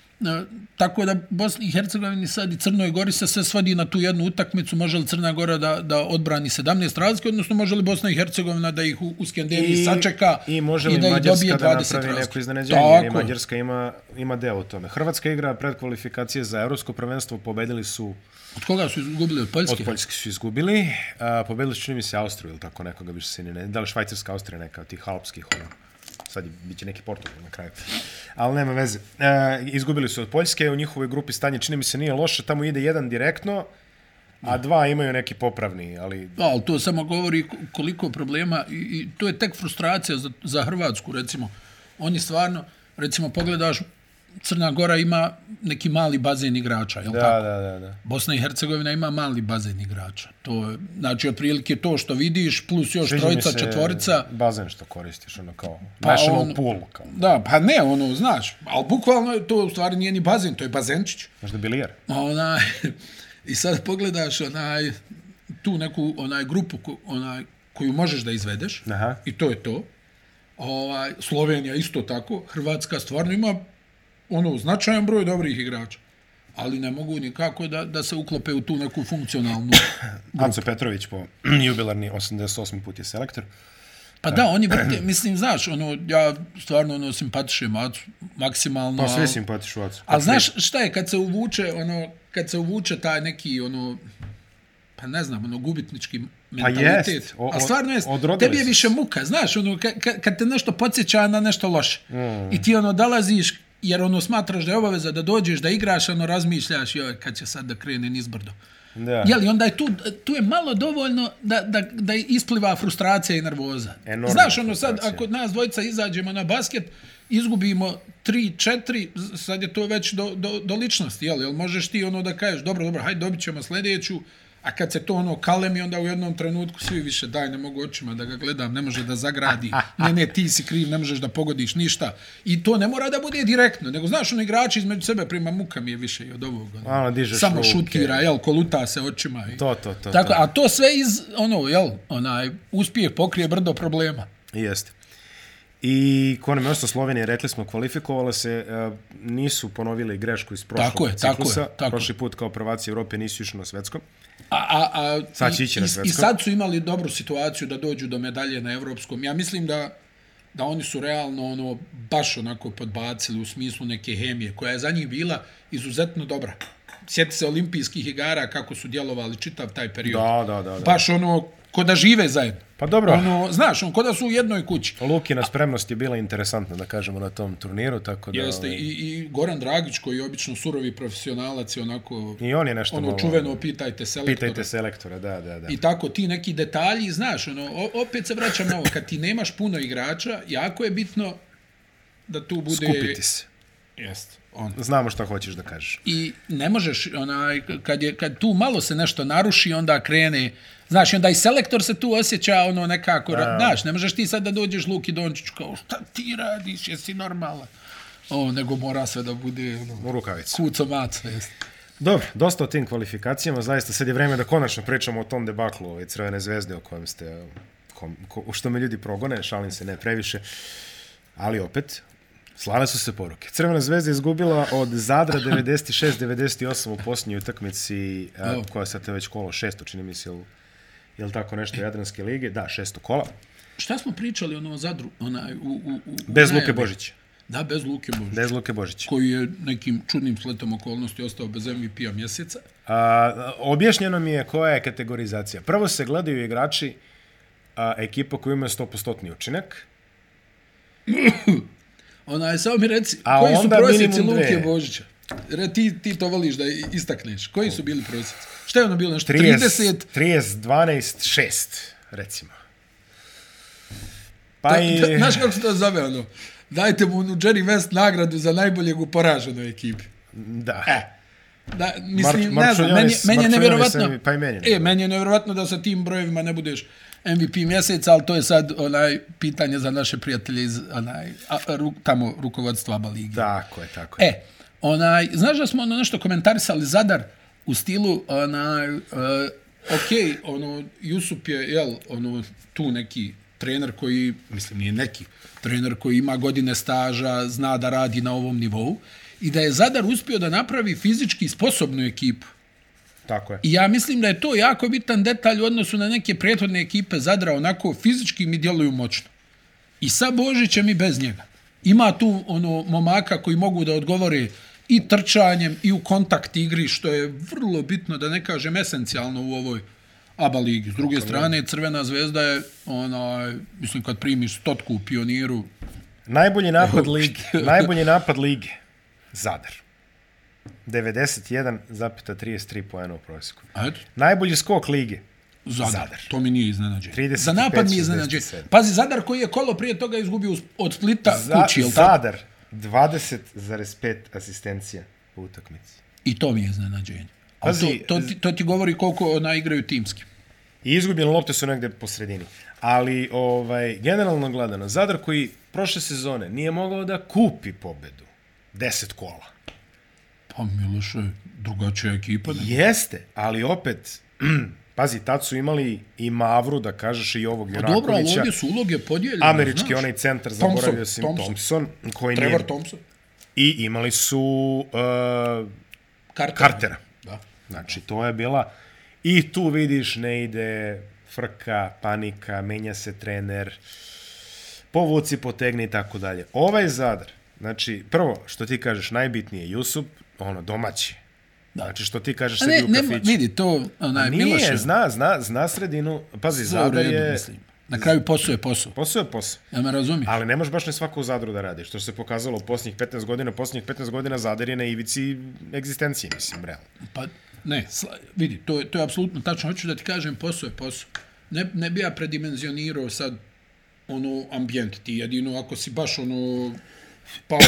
tako da Bosni i Hercegovini sad i Crnoj Gori se sve svodi na tu jednu utakmicu, može li Crna Gora da, da odbrani 17 razlike, odnosno može li Bosna i Hercegovina da ih u, u Skandinaviji sačeka i, može li i da ih Mađarska dobije 20 da napravi razlike. neko iznenađenje, jer i Mađarska ima, ima deo u tome. Hrvatska igra pred kvalifikacije za evropsko prvenstvo, pobedili su Od koga su izgubili? Od Poljske? Od Poljske su izgubili. A, pobedili su, čini mi se, Austriju ili tako nekoga, više se ne... Da li Švajcarska Austrija neka od tih alpskih, ono. Sad je, bit će neki Portugal na kraju. Ali nema veze. E, izgubili su od Poljske, u njihovoj grupi stanje čini mi se nije loše, tamo ide jedan direktno, a dva imaju neki popravni, ali... Da, ali to samo govori koliko problema i, i to je tek frustracija za, za Hrvatsku, recimo. Oni stvarno, recimo, pogledaš, Crna Gora ima neki mali bazen igrača, je li Da, tako? da, da, da. Bosna i Hercegovina ima mali bazen igrača. To je, znači, otprilike to što vidiš, plus još Sviđa mi trojica, se četvorica. Bazen što koristiš, ono kao... Pa national on- pool, kao. Da, pa ne, ono, znaš, ali bukvalno to u stvari nije ni bazen, to je bazenčić. Možda bilijar. Onaj, [LAUGHS] I sad pogledaš onaj, tu neku onaj grupu ko, onaj, koju možeš da izvedeš Aha. i to je to. Ovaj, Slovenija isto tako, Hrvatska stvarno ima ono značajan broj dobrih igrača ali ne mogu nikako da, da se uklope u tu neku funkcionalnu... [COUGHS] Anco Petrović po [CLEARS THROAT] jubilarni 88. put je selektor. Pa da, oni vrte, [CLEARS THROAT] mislim, znaš, ono, ja stvarno ono, simpatišem Acu, maksimalno. Pa al- simpatišu Acu. Ali znaš šta je kad se uvuče, ono, kad se uvuče taj neki, ono, pa ne znam, ono, gubitnički mentalitet. jest. O- A stvarno jest. Tebi je više muka, znaš, ono, kad, kad te nešto podsjeća na nešto loše. Mm. I ti, ono, dolaziš, jer, ono, smatraš da je obaveza da dođeš, da igraš, ono, razmišljaš, joj, kad će sad da krene nizbrdo. Da. Jel, i onda je tu, tu je malo dovoljno da, da, da ispliva frustracija i nervoza. Enormna Znaš, ono sad, ako nas dvojica izađemo na basket, izgubimo 3, 4, sad je to već do, do, do ličnosti, jel? Jel možeš ti ono da kažeš, dobro, dobro, hajde dobit ćemo sljedeću, a kad se to ono kalemi, onda u jednom trenutku svi više daj, ne mogu očima da ga gledam, ne može da zagradi, [LAUGHS] ne, ne, ti si kriv, ne možeš da pogodiš ništa. I to ne mora da bude direktno, nego znaš, ono igrači između sebe prima muka mi je više i od ovoga. Ono, dižeš Samo ruke. šutira, jel, koluta se očima. I... To, to, to, Tako, to. a to sve iz, ono, jel, onaj, uspjeh pokrije brdo problema. Jeste. I ko nam je ostao Slovenije, rekli smo, kvalifikovala se, uh, nisu ponovili grešku iz prošlog Tako je, tako ciklusa. je, tako je. Prošli put kao prvaci Evrope nisu išli na svetsko. A, a, a, Sad će i, ići na svetsko. I sad su imali dobru situaciju da dođu do medalje na evropskom. Ja mislim da da oni su realno ono baš onako podbacili u smislu neke hemije koja je za njih bila izuzetno dobra. Sjeti se olimpijskih igara kako su djelovali čitav taj period. Da, da, da. da. Baš ono, ko da žive zajedno. Pa dobro. Ono, znaš, on ko da su u jednoj kući. Lukina spremnost je bila interesantna, da kažemo, na tom turniru, tako da... Jeste, ovaj, i, i Goran Dragić koji je obično surovi profesionalac i onako I on je nešto ono malo... čuveno pitajte selektora. Pitajte selektora, da, da, da. I tako ti neki detalji, znaš, ono, opet se vraćam na ovo, kad ti nemaš puno igrača, jako je bitno da tu bude... Skupiti se. Jest, on. Znamo šta hoćeš da kažeš. I ne možeš, onaj, kad, je, kad tu malo se nešto naruši, onda krene, znaš, i onda i selektor se tu osjeća ono nekako, ra, znaš, ne možeš ti sad da dođeš Luki Dončić kao, šta ti radiš, jesi normalan? O, nego mora sve da bude ono, U rukavici. kuco maco, jest. Dobro, dosta o tim kvalifikacijama, zaista sad je vreme da konačno pričamo o tom debaklu ove Crvene zvezde o kojem ste, kom, ko, što me ljudi progone, šalim se ne previše, ali opet, slale su se poruke. Crvena zvezda je izgubila od Zadra [LAUGHS] 96-98 u posljednjoj utakmici, Evo. koja sad je već kolo šesto, čini mi se, jel tako nešto Jadranske lige? Da, šesto kola. Šta smo pričali ono Zadru, onaj, u, u, u Bez najavi? Luke Božića. Da, bez Luke Božića. Bez Luke Božića. koji je nekim čudnim sletom okolnosti ostao bez MVP-a mjeseca. A, objašnjeno mi je koja je kategorizacija. Prvo se gledaju igrači a, ekipa koja ima 100% učinak, [COUGHS] Onaj, samo mi reci, A koji su prosjeci Luke. Božića? Re, ti, ti to voliš da istakneš. Koji su bili prosjeci? Šta je ono bilo? Nešto 30, 30? 30 12, 6, recimo. Pa Da, i... da, znaš kako se to zove ono? Dajte mu onu Jerry West nagradu za najboljeg u poraženoj ekipi. Da. E, da, mislim, Mar- ne znam, meni, meni je nevjerovatno, pa i meni e, meni je nevjerovatno da sa tim brojevima ne budeš MVP mjeseca, ali to je sad onaj pitanje za naše prijatelje iz onaj, a, ru, tamo rukovodstva ABA ligi. Tako je, tako je. E, onaj, znaš da smo ono nešto komentarisali Zadar u stilu, onaj, uh, ok, ono, Jusup je, jel, ono, tu neki trener koji, mislim nije neki, trener koji ima godine staža, zna da radi na ovom nivou i da je Zadar uspio da napravi fizički sposobnu ekipu. Tako je. I ja mislim da je to jako bitan detalj u odnosu na neke prethodne ekipe Zadra, onako fizički mi djeluju moćno. I sa Božićem i bez njega. Ima tu ono momaka koji mogu da odgovore i trčanjem i u kontakt igri, što je vrlo bitno, da ne kažem esencijalno u ovoj ABA ligi. S druge strane, Crvena zvezda je, onaj, mislim, kad primiš stotku u pioniru, Najbolji napad lige. Najbolji napad lige. Zadar. 91,33 poena u prosjeku. Najbolji skok lige. Zadar. Zadar. To mi nije iznenađenje. 35, Za napad mi je iznenađenje. 67. Pazi, Zadar koji je kolo prije toga izgubio od Splita Za, kući, jel tako? Zadar. 20,5 asistencija u utakmici. I to mi je iznenađenje. A Pazi, to, to, ti, to ti govori koliko ona igraju timski. I izgubljene lopte su negde po sredini. Ali, ovaj, generalno gledano, Zadar koji prošle sezone nije mogao da kupi pobedu. 10 kola. Pa Miloše, drugačija ekipa. Ne? Jeste, ali opet, [CLEARS THROAT] pazi, tad su imali i Mavru, da kažeš, i ovog Pa dobro, ali ovdje su uloge podijeljene. Američki znaš. onaj centar, zaboravio sam Thompson. Thompson, koji Trevor nije... Thompson. I imali su uh, Carter. Cartera. Da. Znači, to je bila... I tu vidiš, ne ide frka, panika, menja se trener, povuci, potegni i tako dalje. Ovaj Zadar, znači, prvo, što ti kažeš, najbitnije, Jusup, ono, domaći. Da. Znači, što ti kažeš ne, u ne, kafiću. vidi, to, onaj, Nije, Miloše, zna, zna, zna sredinu. Pazi, sve Zadar redu, je... mislim. Na kraju posao je posao. Posao je posao. Ja me razumiješ. Ali ne možeš baš ne svako u Zadru da radi. Što se pokazalo u posljednjih 15 godina, posljednjih 15 godina Zadar je na ivici egzistencije, mislim, realno. Pa ne, sla, vidi, to je, to je apsolutno tačno. Hoću da ti kažem, posao je posao. Ne, ne bi ja predimenzionirao sad ono ambijent ti jedino ako si baš ono pao,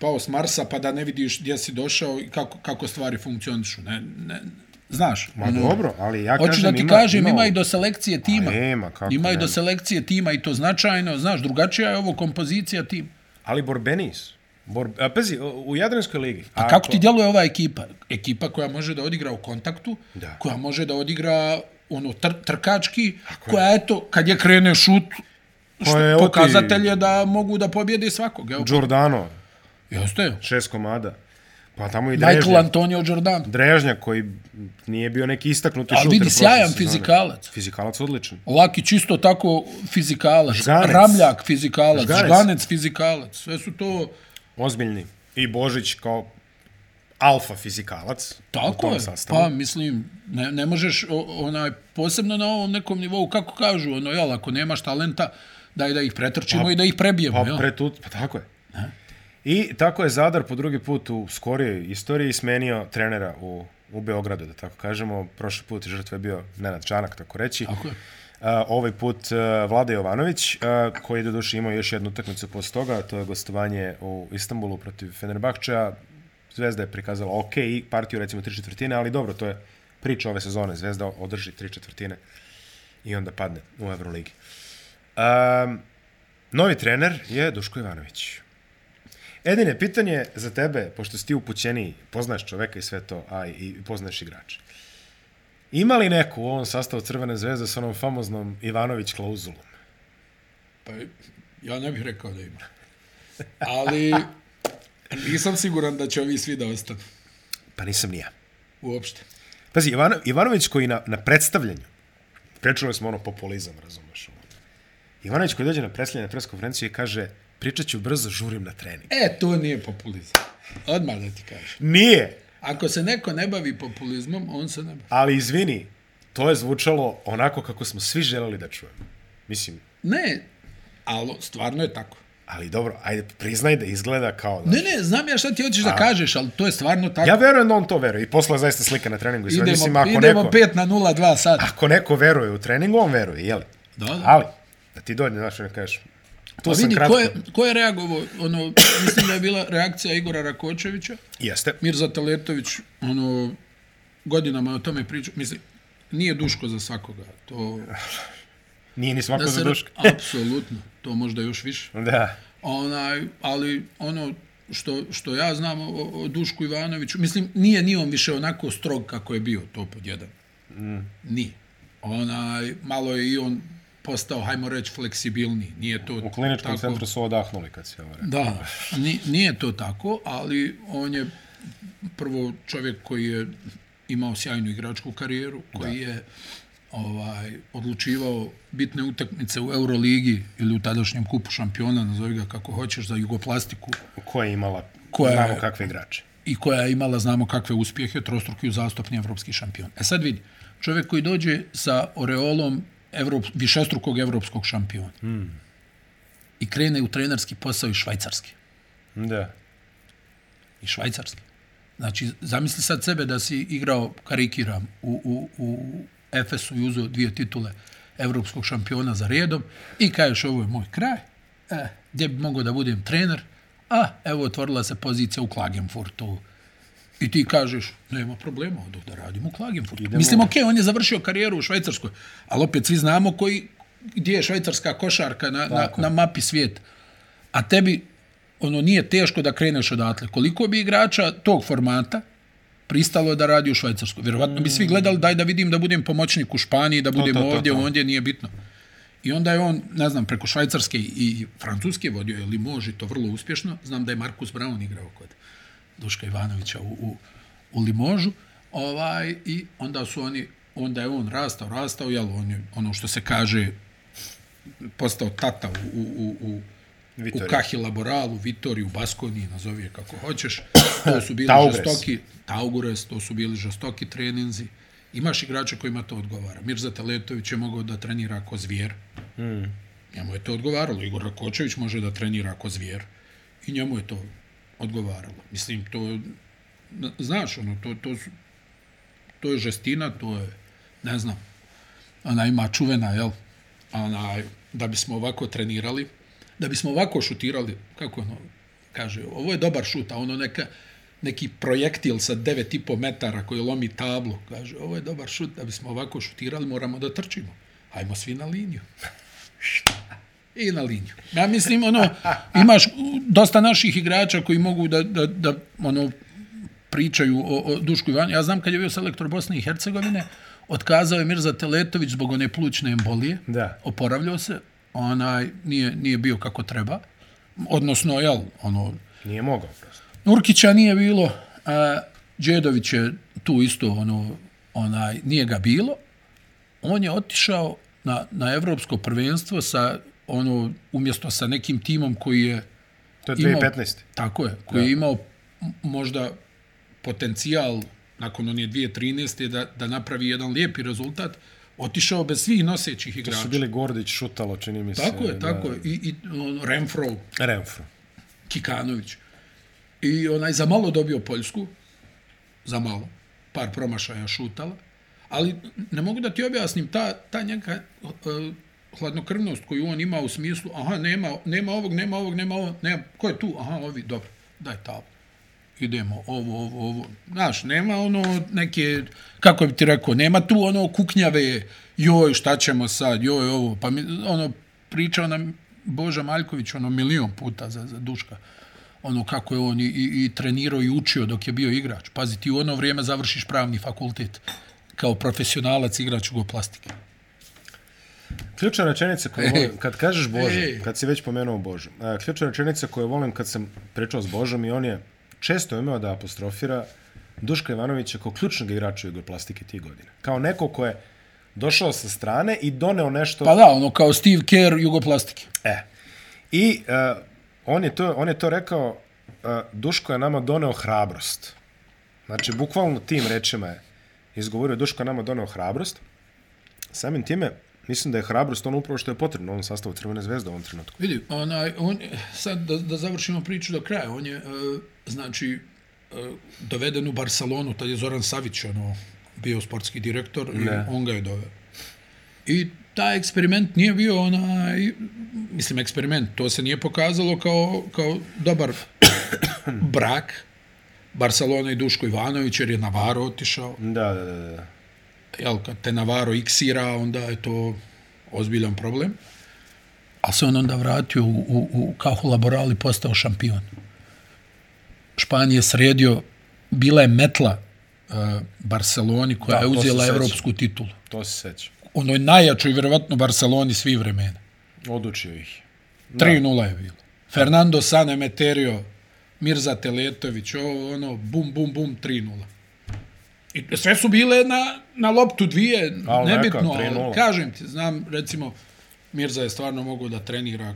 pao s Marsa pa da ne vidiš gdje si došao i kako, kako stvari funkcionišu. Ne, ne, znaš, Ma dobro, ali ja Hoću kažem, da ti ima, kažem, ima, ima i do selekcije tima. Ima, kako ima i do selekcije tima i to značajno. Znaš, drugačija je ovo kompozicija tima. Ali borbeniji su. Bor, a, pazi, u Jadranskoj ligi. A kako ti djeluje ova ekipa? Ekipa koja može da odigra u kontaktu, Da. koja može da odigra ono tr trkački, koja eto, kad je krene šut, što, Pa evo ti- pokazatelj je da mogu da pobjede svakog. Evo, Giordano, jeste. šest komada. Pa tamo i Michael Drežnjak. Antonio Jordan. Drežnjak koji nije bio neki istaknuti Ali šuter. vidi, prošle sjajan sezone. fizikalac. Fizikalac odličan. Laki čisto tako fizikalac. Žganec. Ramljak fizikalac. Žganec. Žganec fizikalac. Sve su to... Ozbiljni. I Božić kao alfa fizikalac. Tako je, sastavu. pa mislim, ne, ne možeš o, onaj, posebno na ovom nekom nivou, kako kažu, ono, jel, ako nemaš talenta, daj da ih pretrčimo Pa- i da ih prebijemo, Pa, jel? pre tu, pa tako je. I tako je Zadar po drugi put u skorijoj istoriji smenio trenera u, u Beogradu, da tako kažemo. Prošli put žrtva je bio Nenad Čanak, tako reći. Tako je. Uh, ovaj put uh, Vlada Jovanović, uh, koji je do duše imao još jednu utakmicu posle toga, to je gostovanje u Istanbulu protiv Fenerbahčeja. Zvezda je prikazala ok i partiju recimo tri četvrtine, ali dobro, to je priča ove sezone. Zvezda održi tri četvrtine i onda padne u Euroligi. Um, novi trener je Duško Ivanović. Edine, pitanje za tebe, pošto si ti upućeniji, poznaš čoveka i sve to, a i, poznaš igrača. Ima li neko u ovom sastavu Crvene zvezde s onom famoznom Ivanović klauzulom? Pa, ja ne bih rekao da ima. Ali, nisam siguran da će ovi svi da ostanu. Pa nisam ni ja. Uopšte. Pazi, Ivano, Ivanović koji na, na predstavljanju, prečuli smo ono populizam, razumeš? Ivanović koji dođe na predstavljanje na preskonferenciju i kaže pričat ću brzo, žurim na trening. E, to nije populizam. Odmah da ti kažem. Nije, Ako se neko ne bavi populizmom, on se ne bavi. ali izvini, to je zvučalo onako kako smo svi želeli da čujemo. Mislim, Ne, ali stvarno je tako. ali dobro, ajde, priznaj da izgleda kao da... Ne, ne, znam ja šta ti hoćeš da kažeš, ali to je stvarno tako. Ja verujem da on to veruje i posle zaista slika na treningu i sve. idemo, Mislim, ako idemo neko, 5 na 0, 2 sad. ako neko veruje u treningu, on veruje, jeli? Da, da. Ali, da ti dođe, znaš, ne kažeš, tu Pa vidi, kratko. ko je, ko je reagovao, ono, mislim da je bila reakcija Igora Rakočevića, Jeste. Mirza Teletović, ono, godinama o tome priča, mislim, nije duško za svakoga, to, [LAUGHS] Nije ni svako da za se, duška. [LAUGHS] apsolutno, to možda još više. Da. Onaj, ali ono što, što ja znam o, o Dušku Ivanoviću, mislim, nije ni on više onako strog kako je bio, to pod jedan. Mm. Nije. Onaj, malo je i on postao, hajmo reći, fleksibilni. Nije to U kliničkom tako, centru su odahnuli kad se ovo rekao. Da, ni- nije to tako, ali on je prvo čovjek koji je imao sjajnu igračku karijeru, koji da. je ovaj odlučivao bitne utakmice u Euroligi ili u tadašnjem kupu šampiona, nazovi ga kako hoćeš, za Jugoplastiku Koja je imala, Koja znamo kakve igrače. i koja je imala, znamo kakve uspjehe, trostruki uzastopni evropski šampion. E sad vidi, čovjek koji dođe sa oreolom Evrop, višestrukog evropskog šampiona hmm. i krene u trenerski posao iz Švajcarske. Da. i švajcarski. Znači, zamisli sad sebe da si igrao, karikiram, u, u, u Efesu i uzeo dvije titule evropskog šampiona za redom i kažeš ovo je moj kraj, e, gdje bi mogao da budem trener, a evo otvorila se pozicija u Klagenfurtu. I ti kažeš, nema problema, odoh da radim u Klagenfurtu. Idemo. Mislim, okej, okay, on je završio karijeru u Švajcarskoj, ali opet svi znamo koji, gdje je švajcarska košarka na, na, Tako. na mapi svijeta. A tebi ono nije teško da kreneš odatle. Koliko bi igrača tog formata pristalo da radi u Švajcarskoj? Vjerovatno bi svi gledali daj da vidim da budem pomoćnik u Španiji, da budem to, to, ovdje, to. ondje, nije bitno. I onda je on, ne znam, preko Švajcarske i Francuske vodio je Limož i to vrlo uspješno. Znam da je Markus Brown igrao kod Duška Ivanovića u, u, u Limožu. Ovaj, I onda su oni, onda je on rastao, rastao, jel, on je, ono što se kaže, postao tata u, u, u, u Vitoriju. u Kahi Laboralu, Vitoriju, Baskoniji, nazovi je kako hoćeš. [CLEARS THROAT] To su bili Taugres. žestoki, Taugures, to su bili žestoki treninzi. Imaš igrača kojima to odgovara. Mirza Teletović je mogao da trenira ako zvijer. Mm. Njemu je to odgovaralo. Igor Rakočević može da trenira ako zvijer. I njemu je to odgovaralo. Mislim, to, znaš, ono, to, to, su, to je žestina, to je, ne znam, ona ima čuvena, jel, ona, da bismo ovako trenirali, da bismo ovako šutirali, kako ono, kaže, ovo je dobar šut, a ono neka, neki projektil sa 9,5 metara koji lomi tablu, kaže, ovo je dobar šut, da bismo ovako šutirali, moramo da trčimo. Hajmo svi na liniju. [LAUGHS] I na liniju. Ja mislim, ono, imaš dosta naših igrača koji mogu da, da, da ono, pričaju o, o Dušku Ivanu. Ja znam kad je bio selektor Bosne i Hercegovine, otkazao je Mirza Teletović zbog one plućne embolije. Da. Oporavljao se, onaj, nije, nije bio kako treba. Odnosno, jel, ono, Nije mogao prosto. Nurkića nije bilo, a Đedović je tu isto, ono, onaj, nije ga bilo. On je otišao na, na evropsko prvenstvo sa, ono, umjesto sa nekim timom koji je To je imao- 2015. Tako je, koji je imao možda potencijal nakon onije 2013. da, da napravi jedan lijepi rezultat, otišao bez svih nosećih To igrača. su bili Gordić, Šutalo, čini mi se. Tako je, da. tako je. I, i on, Renfro, Renfro. Kikanović. I onaj za malo dobio Poljsku, za malo, par promašaja šutala, ali ne mogu da ti objasnim ta, ta njega uh, hladnokrvnost koju on ima u smislu, aha, nema, nema ovog, nema ovog, nema ovog, nema, ko je tu? Aha, ovi, dobro, daj tablu. Idemo, ovo, ovo, ovo. Znaš, nema ono neke, kako bi ti rekao, nema tu ono kuknjave, joj, šta ćemo sad, joj, ovo. Pa mi, ono, pričao nam Boža Maljković ono milion puta za, za Duška ono kako je on i, i, i trenirao i učio dok je bio igrač. Pazi, ti u ono vrijeme završiš pravni fakultet kao profesionalac igrač jugoplastike. Ključna rečenica koju volim, kad kažeš Bože, kad si već pomenuo Božu, a, ključna rečenica koju volim kad sam pričao s Božom i on je često imao da apostrofira Duška Ivanovića kao ključnog igrača jugoplastike tih godina. Kao neko ko je došao sa strane i doneo nešto... Pa da, ono kao Steve Kerr jugoplastike. E. I uh, on, je to, on je to rekao, uh, Duško je nama doneo hrabrost. Znači, bukvalno tim rečima je izgovorio, Duško je nama doneo hrabrost. Samim time, mislim da je hrabrost ono upravo što je potrebno ovom sastavu Crvene zvezde u ovom trenutku. Vidi, onaj, on, sad da, da završimo priču do kraja, on je, uh, znači, uh, doveden u Barcelonu, tad je Zoran Savić, ono, bio sportski direktor Ne. i on ga je doveo. I taj eksperiment nije bio onaj, mislim, eksperiment, to se nije pokazalo kao, kao dobar brak Barcelona i Duško Ivanović, jer je Navarro otišao. Da, da, da, da. Jel, kad te Navarro iksira, onda je to ozbiljan problem. A se on onda vratio u, u, u Kahu Laboral i postao šampion. Španije je sredio, bila je metla uh, Barceloni koja Da, je uzela evropsku titulu. To se seća. onoj najjačoj, vjerovatno, Barceloni svih vremena. Odučio ih. 3-0 je bilo. Fernando Sane Meterio, Mirza Teletović, ovo, ono, bum, bum, bum, 3-0. I sve su bile na, na loptu dvije, Al neka, nebitno, 3:0. ali kažem ti, znam, recimo, Mirza je stvarno mogao da trenira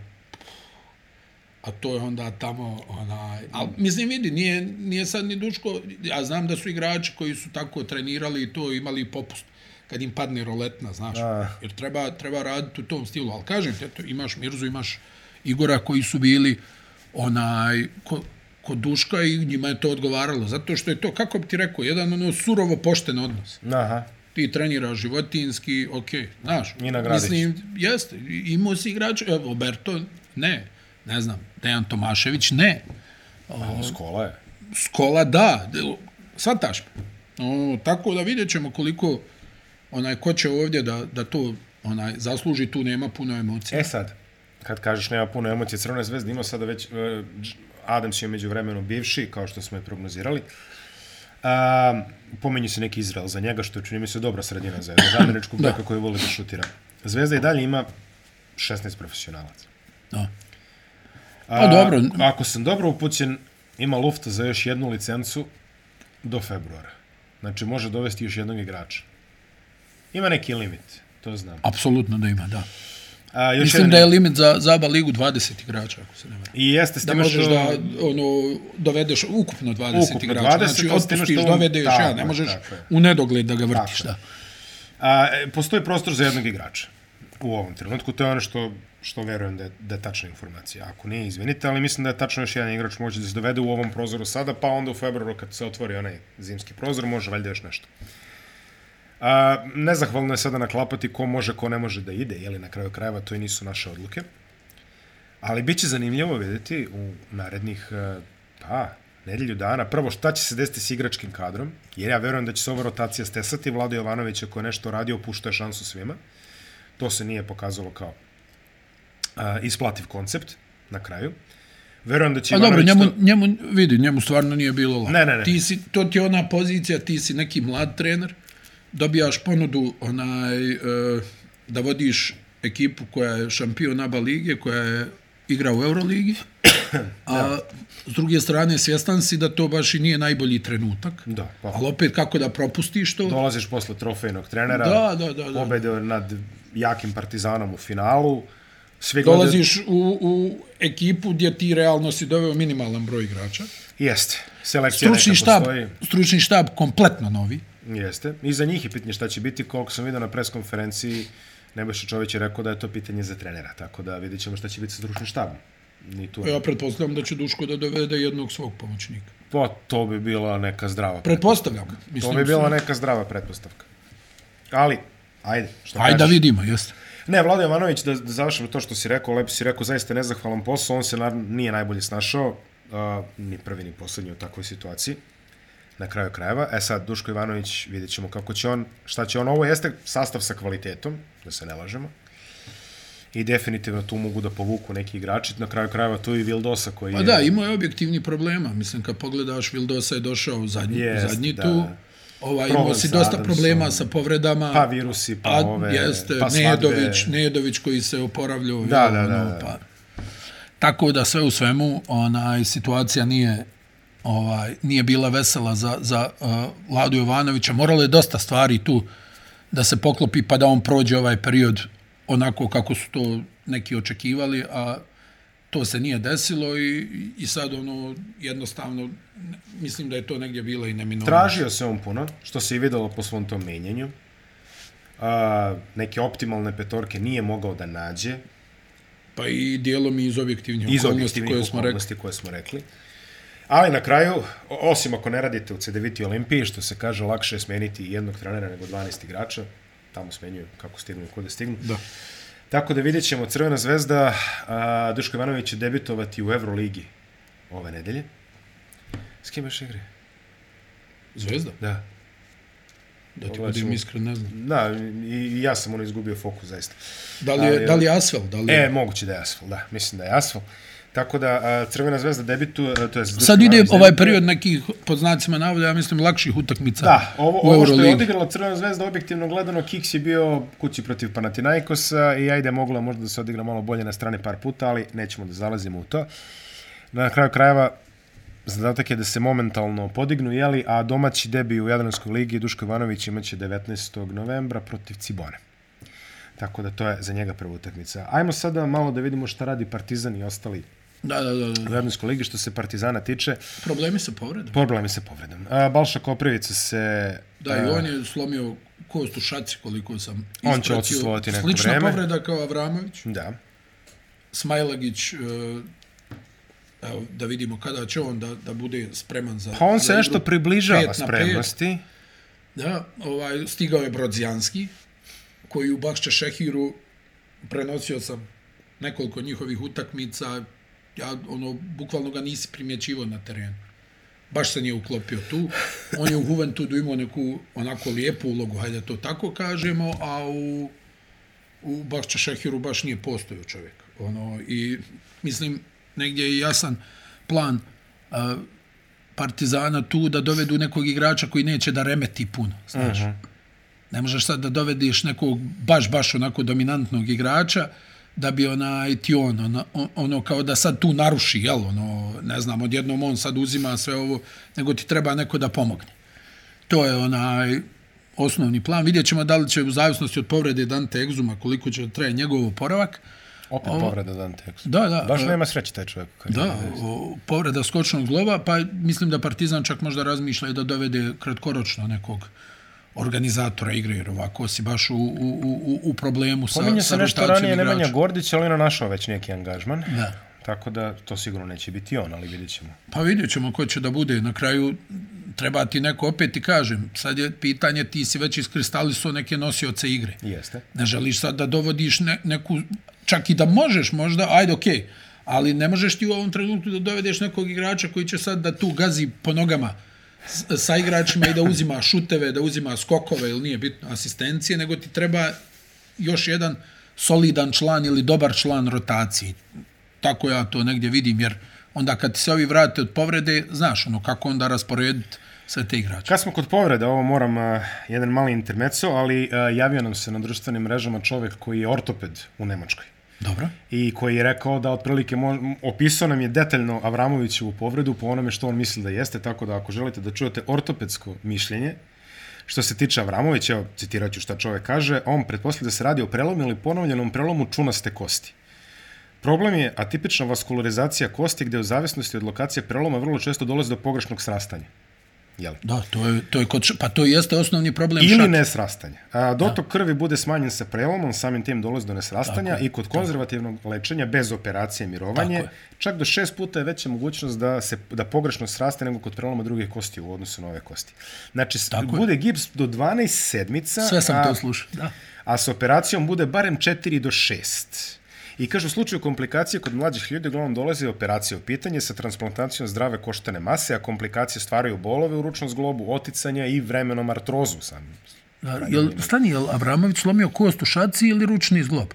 a to je onda tamo onaj al mislim vidi nije nije sad ni Duško ja znam da su igrači koji su tako trenirali i to imali popust kad im padne roletna znaš A. jer treba treba raditi u tom stilu al kažem ti eto imaš Mirzu imaš Igora koji su bili onaj ko, kod Duška i njima je to odgovaralo zato što je to kako bi ti rekao jedan ono surovo pošten odnos Aha. ti treniraš životinski, ok, znaš. I nagradiš. Mislim, jeste, imao si igrača, evo, Oberto, ne, ne znam, Dejan Tomašević, ne. Skola je. Skola, da, shvataš me. O, tako da vidjet ćemo koliko onaj, ko će ovdje da, da to onaj, zasluži, tu nema puno emocija. E sad, kad kažeš nema puno emocije, Crvena zvezda ima sada već, Dž- Adams je među vremenu bivši, kao što smo je prognozirali. Um, pomenju se neki Izrael za njega, što je čini mi se dobra sredina za jednog [COUGHS] američkog beka koji voli da šutira. Zvezda i dalje ima 16 profesionalaca. Da. A, Pa dobro. Ako sam dobro upućen, ima lufta za još jednu licencu do februara. Znači, može dovesti još jednog igrača. Ima neki limit, to znam. Apsolutno da ima, da. A, još Mislim jedan- da je limit za, za ABA ligu 20 igrača, ako se ne varam. I jeste s Da možeš što... da ono, dovedeš ukupno 20 Ukupno igrača. 20, znači, otpustiš, što dovedeš, tako ja, ne možeš tako u nedogled da ga vrtiš. Tako. Da. A, e, postoji prostor za jednog igrača u ovom trenutku. To je ono što, što verujem da je, da je tačna informacija. Ako nije, izvinite, ali mislim da je tačno još jedan igrač može da se dovede u ovom prozoru sada, pa onda u februaru kad se otvori onaj zimski prozor, može valjda još nešto. A, nezahvalno je sada naklapati ko može, ko ne može da ide, jeli na kraju krajeva to i nisu naše odluke. Ali bit će zanimljivo vidjeti u narednih, e, pa, nedelju dana, prvo šta će se desiti s igračkim kadrom, jer ja verujem da će se ova rotacija stesati, Vlado Jovanović ako je nešto radio, pušta je šansu svima. To se nije pokazalo kao a, isplativ koncept na kraju. Verujem da će A dobro, Ivanović njemu, to- njemu, vidi, njemu stvarno nije bilo lako. Ne, ne, ne. Ti si, to ti je ona pozicija, ti si neki mlad trener, dobijaš ponudu onaj, e, da vodiš ekipu koja je šampion ABA lige, koja je igra u Euroligi, [COUGHS] a s druge strane svjestan si da to baš i nije najbolji trenutak. Da, pa. Ali opet kako da propustiš to? dolaziš posle trofejnog trenera, Da, da, da, da. pobede nad jakim partizanom u finalu, svi gledaju- Dolaziš u, u ekipu gdje ti realno si doveo minimalan broj igrača. Jeste, selekcija Stručni neka štab, postoji. stručni štab kompletno novi. Jeste. I za njih je pitanje šta će biti. Koliko sam vidio na preskonferenciji, Nebojša Čović je rekao da je to pitanje za trenera. Tako da vidjet ćemo šta će biti sa stručnim štabom. Ni tu. Ja pretpostavljam da će Duško da dovede jednog svog pomoćnika. Pa to bi bila neka zdrava Pretpostavljam. To Mislim, bi bila neka zdrava pretpostavka. Ali, ajde, što Ajde da kažeš? vidimo, jeste. Ne, Vlado Jovanović, da, da završimo to što si rekao, lepo si rekao, zaista nezahvalan posao, on se nar, nije najbolje snašao, uh, ni prvi ni poslednji u takvoj situaciji, na kraju krajeva. E sad, Duško Ivanović, vidjet ćemo kako će on, šta će on, ovo jeste sastav sa kvalitetom, da se ne lažemo, i definitivno tu mogu da povuku neki igrači, na kraju krajeva tu i Vildosa koji Pa je... da, imao je objektivni problema. Mislim, kad pogledaš, Vildosa je došao zadnji, Jest, zadnji da. tu. Ovaj, imao si dosta Adamsom. problema sa povredama. Pa virusi, pa a, ove, jeste, pa svadbe. Nedović, Nedović koji se oporavljao. Da, da, da, ono, da. Pa. Tako da sve u svemu, onaj, situacija nije ovaj nije bila vesela za, za uh, Vladu Jovanovića. Moralo je dosta stvari tu da se poklopi pa da on prođe ovaj period onako kako su to neki očekivali, a to se nije desilo i, i sad ono jednostavno mislim da je to negdje bilo i neminovno. Tražio se on puno, što se i videlo po svom tom menjanju. A, neke optimalne petorke nije mogao da nađe Pa i dijelom i iz objektivnih iz okolnosti objektivnih koje smo rekli. koje smo rekli. Ali na kraju, osim ako ne radite u CDVT Olimpiji, što se kaže, lakše je smeniti jednog trenera nego 12 igrača, tamo smenjuju kako stignu i kuda stignu. Da. Tako da vidjet ćemo Crvena zvezda, a, Duško Ivanović će debitovati u Euroligi ove nedelje. S kim još igre? Zvezda? Da. Da ti budem iskren, ne znam. Da, i, i ja sam ono izgubio fokus, zaista. Da li je, Ali, da li je Asfel? Da li je... E, moguće da je asfalt, da, mislim da je asfalt. Tako da Crvena zvezda debitu, a, to je Sad ide ovaj period nekih, pod znacima navoda, ja mislim, lakših utakmica Da, ovo, u ovo što je odigrala Crvena zvezda, objektivno gledano, Kiks je bio kući protiv Panathinaikosa i ajde, moglo možda da se odigra malo bolje na strane par puta, ali nećemo da zalazimo u to. Na kraju krajeva, zadatak je da se momentalno podignu, jeli, a domaći debi u Jadranskoj ligi Duško Ivanović imaće 19. novembra protiv Cibone. Tako da to je za njega prva utakmica. Ajmo sada malo da vidimo šta radi Partizan i ostali Da, da, da, u da. Jadranskoj ligi. Što se Partizana tiče, Problemi sa povredom. problemi sa povredom. A, Balša Koprivica se... Da, i on je slomio kost u šaci, koliko sam On će ispratio. odsustvovati neko Slična vreme. povreda kao Avramović. Da. Smajlagić, e, evo, da vidimo kada će on da, da bude spreman za Pa on za se nešto približava spremnosti. Da, ovaj, stigao je Brodzijanski, koji u Bakšća Šehiru prenosio sam nekoliko njihovih utakmica, ja ono, bukvalno ga nisi primjećivo na terenu. Baš se nije uklopio tu. On je u Juventudu imao neku onako lijepu ulogu, hajde to tako kažemo, a u, u Bakšća Šehiru baš nije postojao čovjek. Ono, I mislim, negdje je jasan plan a, Partizana tu da dovedu nekog igrača koji neće da remeti puno, znaš. Uh -huh. Ne možeš sad da dovediš nekog baš, baš onako dominantnog igrača da bi onaj ti on, ono, ono kao da sad tu naruši, jel, ono, ne znam, odjednom on sad uzima sve ovo, nego ti treba neko da pomogne. To je onaj osnovni plan. Vidjet ćemo da li će u zavisnosti od povrede Dante Exuma, koliko će traje njegov oporavak. Opet Ovo... povreda Dante Exum. Da, da. Baš nema sreće taj čovjek. Da, o, povreda skočnog zgloba, pa mislim da Partizan čak možda razmišlja i da dovede kratkoročno nekog organizatora igre, jer ovako si baš u, u, u, u problemu sa, Pominje sa se nešto rotacijom ranije igrača. Nemanja Gordić, ali on je našao već neki angažman. Da. Tako da to sigurno neće biti on, ali vidjet ćemo. Pa vidjet ćemo ko će da bude. Na kraju treba ti neko opet ti kažem. Sad je pitanje, ti si već iskristalisao neke nosioce igre. Jeste. Ne želiš sad da dovodiš ne, neku, čak i da možeš možda, ajde okej, okay, ali ne možeš ti u ovom trenutku da dovedeš nekog igrača koji će sad da tu gazi po nogama sa igračima i da uzima šuteve, da uzima skokove ili nije bitno asistencije, nego ti treba još jedan solidan član ili dobar član rotacije. Tako ja to negdje vidim, jer onda kad ti se ovi vrate od povrede, znaš ono kako onda rasporediti sve te igrače. Kad smo kod povrede, ovo moram uh, jedan mali intermeco, ali uh, javio nam se na društvenim mrežama čovjek koji je ortoped u Nemačkoj. Dobro. I koji je rekao da otprilike mo- opisao nam je detaljno Avramovićevu povredu po onome što on misli da jeste, tako da ako želite da čujete ortopedsko mišljenje, što se tiče Avramovića, evo citirat ću šta čovjek kaže, on pretpostavlja da se radi o prelomu ili ponovljenom prelomu čunaste kosti. Problem je atipična vaskularizacija kosti gde u zavisnosti od lokacije preloma vrlo često dolazi do pogrešnog srastanja. Jel? Da, to je, to je kod, pa to jeste osnovni problem Ili šake. nesrastanja. A, dotok krvi bude smanjen sa prelomom, samim tim dolazi do nesrastanja Tako je, i kod konzervativnog lečenja bez operacije mirovanje, Tako je. čak do šest puta je veća mogućnost da se da pogrešno sraste nego kod preloma drugih kosti u odnosu na ove kosti. Znači, Tako je. bude gips do 12 sedmica, Sve sam a, to slušao. Da. a sa operacijom bude barem 4 do 6. I kaže, u slučaju komplikacije kod mlađih ljudi uglavnom dolazi operacija u pitanje sa transplantacijom zdrave koštane mase, a komplikacije stvaraju bolove u ručnom zglobu, oticanja i vremenom artrozu sam. Jel, stani, jel Abramović slomio kost u šaci ili ručni zglob?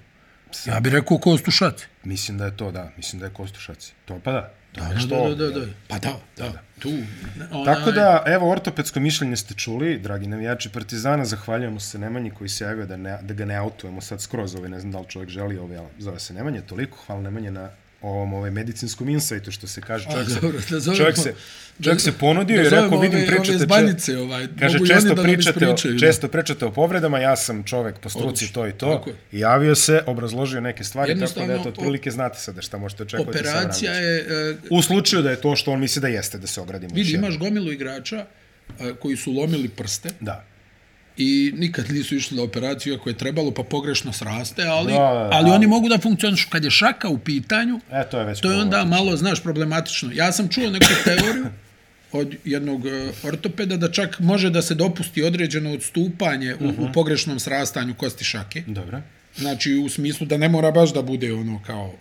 Ja bih rekao kost u šaci. Mislim da je to, da. Mislim da je kostušaci. To pa da. Je Da, nešto, da, da, da. Pa da, da. Tu. Onaj, Tako da, evo, ortopedsko mišljenje ste čuli, dragi navijači Partizana, zahvaljujemo se Nemanji koji se javio da, ne, da ga ne autujemo sad skroz, ovaj, ne znam da li čovjek želi, ovaj, ali zove se Nemanje, toliko, hvala Nemanje na ovom ovaj, medicinskom insajtu, što se kaže, čovjek, se, dobro, da zovemo- čovjek, se, čovjek se ponudio i rekao, vidim, ove- pričate, ove zbanice, ovaj, kaže, često, oni da nam pričate, o, često pričate o povredama, ja sam čovjek po struci, to i to, i javio se, obrazložio neke stvari, tako da, eto, otprilike znate sada šta možete očekivati Operacija je... e, U slučaju da je to što on misli da jeste, da se ogradimo. Vidi, imaš gomilu igrača e, koji su lomili prste Da. I nikad nisu išli na operaciju ako je trebalo, pa pogrešno sraste, ali, Da, da, da. ali oni mogu da funkcionišu. Kad je šaka u pitanju, E, to je već to je onda malo, znaš, problematično. Ja sam čuo neku teoriju od jednog e, ortopeda da čak može da se dopusti određeno odstupanje u, Mhm. u pogrešnom srastanju kosti šake. Dobro. Znači, u smislu da ne mora baš da bude ono kao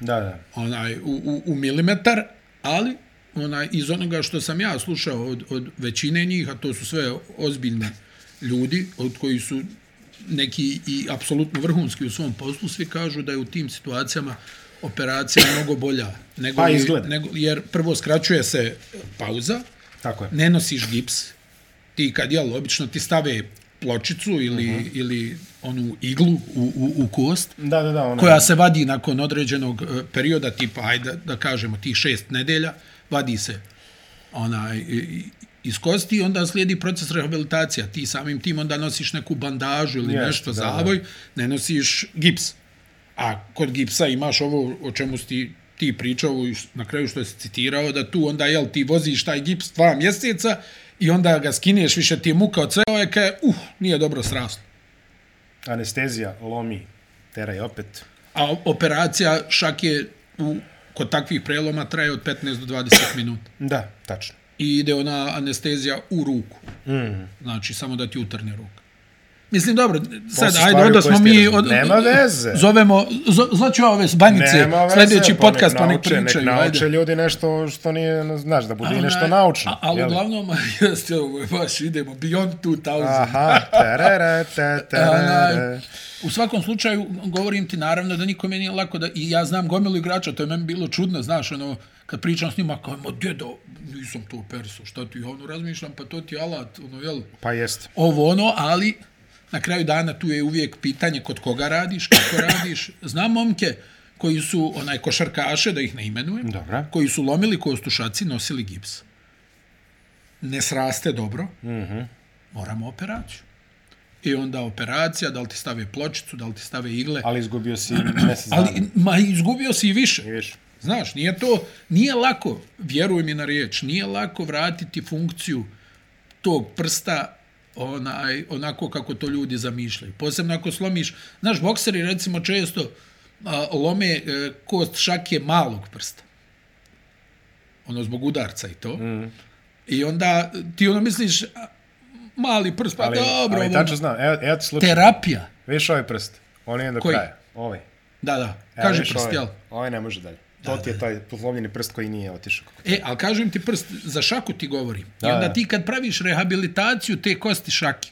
Da, da. onaj u, u, u milimetar, ali onaj iz onoga što sam ja slušao od, od većine njih, a to su sve ozbiljni ljudi, od koji su neki i apsolutno vrhunski u svom poslu, svi kažu da je u tim situacijama operacija mnogo bolja. Nego, Pa, izgleda. Nego, jer prvo skraćuje se pauza, Tako je. ne nosiš gips. Ti kad, jel, obično ti stave pločicu ili, uh -huh. ili onu iglu u, u, u kost, Da, da, da. Ona, koja se vadi nakon određenog e, perioda, tipa, ajde da kažemo, tih šest nedelja, vadi se onaj, iz kosti onda slijedi proces rehabilitacija. Ti samim tim onda nosiš neku bandažu ili Jeste, nešto, da, da. zavoj, ne nosiš gips. A kod gipsa imaš ovo o čemu si ti, ti pričao i na kraju što si citirao, da tu onda, jel, ti voziš taj gips dva mjeseca i onda ga skineš, više ti je muka od cevojke, uh, nije dobro sraslo. Anestezija, lomi, teraj opet. A operacija šake u, kod takvih preloma traje od 15 do 20 minuta. Da, tačno. I ide ona anestezija u ruku. Mm. Znači, samo da ti utrne ruka. Mislim, dobro, sad, su ajde, onda smo mi... razumeli. Nema veze. Zovemo, zo, znači ove banjice, Nema veze, sljedeći pa podcast, pa nek pričaju. Nek nauče ajde. ljudi nešto što nije, znaš, da bude nešto naučno. A, ali uglavnom, [LAUGHS] jeste, ovo je baš, idemo, beyond 2000. Aha, terere, te, [LAUGHS] terere. Onaj, u svakom slučaju, govorim ti naravno da nikome nije lako da, i ja znam gomilu igrača, to je meni bilo čudno, znaš, ono, kad pričam s njima, kao, ma djedo, nisam to perso, šta ti, ja ono razmišljam, pa to ti je alat, ono, jel, Pa jest. ovo ono, ali na kraju dana tu je uvijek pitanje kod koga radiš, kako radiš. Znam momke koji su onaj košarkaše, da ih ne imenujem, Dobra. koji su lomili kostušaci, nosili gips. Ne sraste dobro, mm. -hmm. moramo operaciju. I onda operacija, da li ti stave pločicu, da li ti stave igle. Ali izgubio si [CLEARS THROAT] mjesec dana. Ali, ma, izgubio si i više. I više. Znaš, nije to, nije lako, vjeruj mi na riječ, nije lako vratiti funkciju tog prsta onaj, onako kako to ljudi zamišljaju. Posebno ako slomiš, znaš, bokseri recimo često a, lome e, kost šake malog prsta. Ono zbog udarca i to. Mm. I onda ti ono misliš, a, mali prst, pa Ali, dobro, ali tačno znam, evo, evo ti slučaj. terapija. Viš ovaj prst? On je do Koji? kraja. Ovaj. Da, da, kaže prst, ovaj. jel? Ovaj ne može dalje. To ti je taj poslomljeni prst koji nije otišao. E, ali kažem ti prst, za šaku ti govorim. Da, I onda da. ti kad praviš rehabilitaciju te kosti šake,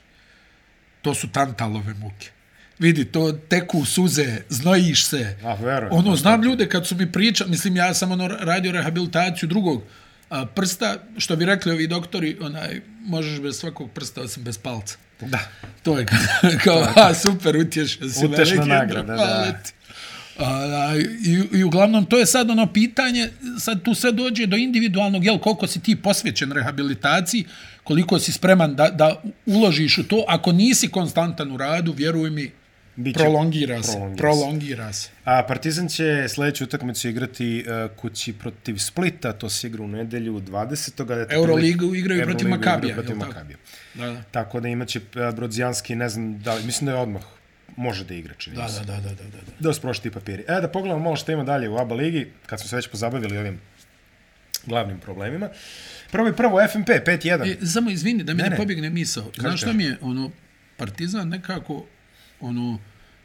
to su tantalove muke. Vidi, to teku suze, znojiš se. A, verujem. Ono, znam ljude kad su mi pričali, mislim, ja sam ono radio rehabilitaciju drugog a, prsta, što bi rekli ovi doktori, onaj, možeš bez svakog prsta osim bez palca. Da. To je [LAUGHS] kao, kao a, super, utješen si. Utešna veliki, nagrada, da. ti. A, i, I uglavnom, to je sad ono pitanje, sad tu sve dođe do individualnog, jel, koliko si ti posvećen rehabilitaciji, koliko si spreman da, da uložiš u to. Ako nisi konstantan u radu, vjeruj mi, Biće- prolongira se. prolongira se. Prolongira se. A Partizan će sljedeću utakmicu igrati uh, kući protiv Splita, to se igra u nedelju 20. Da je to Euroligu igraju protiv Euroligu Makabija, Protiv? Makabija. Da, da. Tako da imaće uh, Brodzijanski, ne znam, da, li- mislim da je odmah može da igra, čini Da, se. da, da, da, da, da. Da su prošli ti papiri. E, da pogledamo malo što ima dalje u ABA ligi, kad smo se već pozabavili ovim glavnim problemima. Prvo i prvo, FNP, 5-1. E, samo izvini, da mi Ne, ne, ne. ne pobigne misao. Znaš šta kaži. mi je, ono, Partizan nekako, ono,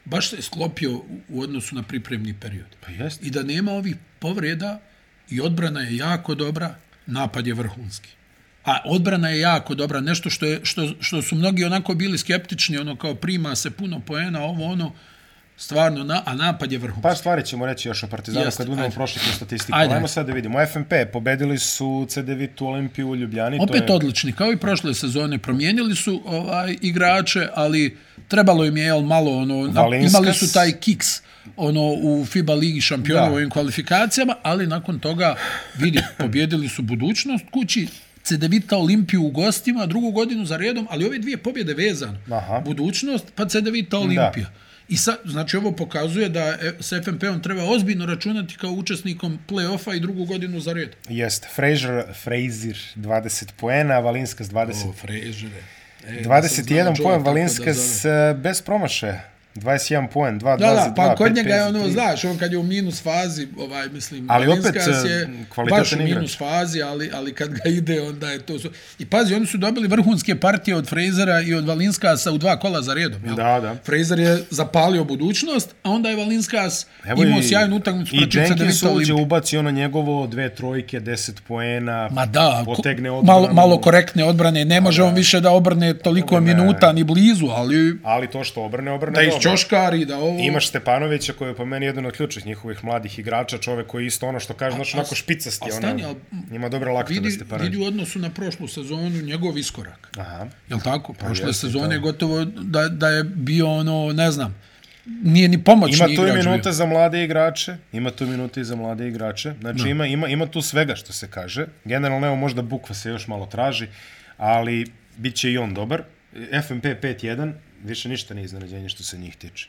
baš se sklopio u- u odnosu na pripremni period. Pa jest. I da nema ovih povreda i odbrana je jako dobra, napad je vrhunski. A odbrana je jako dobra, nešto što, je, što, što su mnogi onako bili skeptični, ono kao prima se puno poena, ovo ono, stvarno, na, a napad je vrhunski. Par stvari ćemo reći još o Partizanu Jeste, kad budemo prošli kroz statistiku. Ajde. Ajmo sad da vidimo. FNP pobedili su CD Vitu Olimpiju u Ljubljani. to Opet je... odlični, kao i prošle sezone. Promijenili su ovaj igrače, ali trebalo im je jel, malo ono, na, Valinskas. imali su taj kiks ono u FIBA ligi šampiona u ovim kvalifikacijama, ali nakon toga vidi, pobjedili su budućnost kući, CDVita Olimpiju u gostima, drugu godinu za redom, ali ove dvije pobjede vezano. Aha. Budućnost, pa CDVita Olimpija. I sad, znači ovo pokazuje da e, s FNP-om treba ozbiljno računati kao učesnikom play-offa i drugu godinu za red. Jest. Fraser, Frazier 20 poena, Valinskas 20, O, Frežere. E, da sam znao 21 Joe poen, Valinskas zove. uh, bez promašaja. 21 poen, 2, Da, 22, da, pa kod 5, njega je 5, ono, 3. znaš, on kad je u minus fazi, ovaj, mislim, Ali opet, e, je baš u igrač. minus fazi, ali, ali kad ga ide, onda je to... Su... I pazi, oni su dobili vrhunske partije od Frejzera i od Valinskasa u dva kola za redom. Jel? Da, da. Frejzer je zapalio budućnost, a onda je Valinskas Evo imao i- sjajnu utakmicu I Jenkins uđe, ubaci ono njegovo dve trojke, 10 poena, Ma da, potegne odbranu. malo, malo korektne odbrane, ne može on više da obrne toliko Ne. minuta ni blizu, ali Ali to što obrne, obrne da dobro. ćoškari, da ovo... Imaš Stepanovića koji je po meni jedan od ključnih njihovih mladih igrača, čovek koji je isto ono što kaže, znači onako špicasti, a ona, stani, al- ima dobre lakte da vidi, Stepanović. vidi u odnosu na prošlu sezonu njegov iskorak. Aha. Jel tako? Prošle jeste, sezone to. gotovo da, da je bio ono, ne znam, nije ni pomoćni Ima tu igrač bio. minute za mlade igrače, ima tu minute i za mlade igrače. Znači ima, ima, ima tu svega što se kaže. Generalno evo možda Bukva se još malo traži, ali bit će i on dobar. FMP 5-1, više ništa nije iznenađenje što se njih tiče.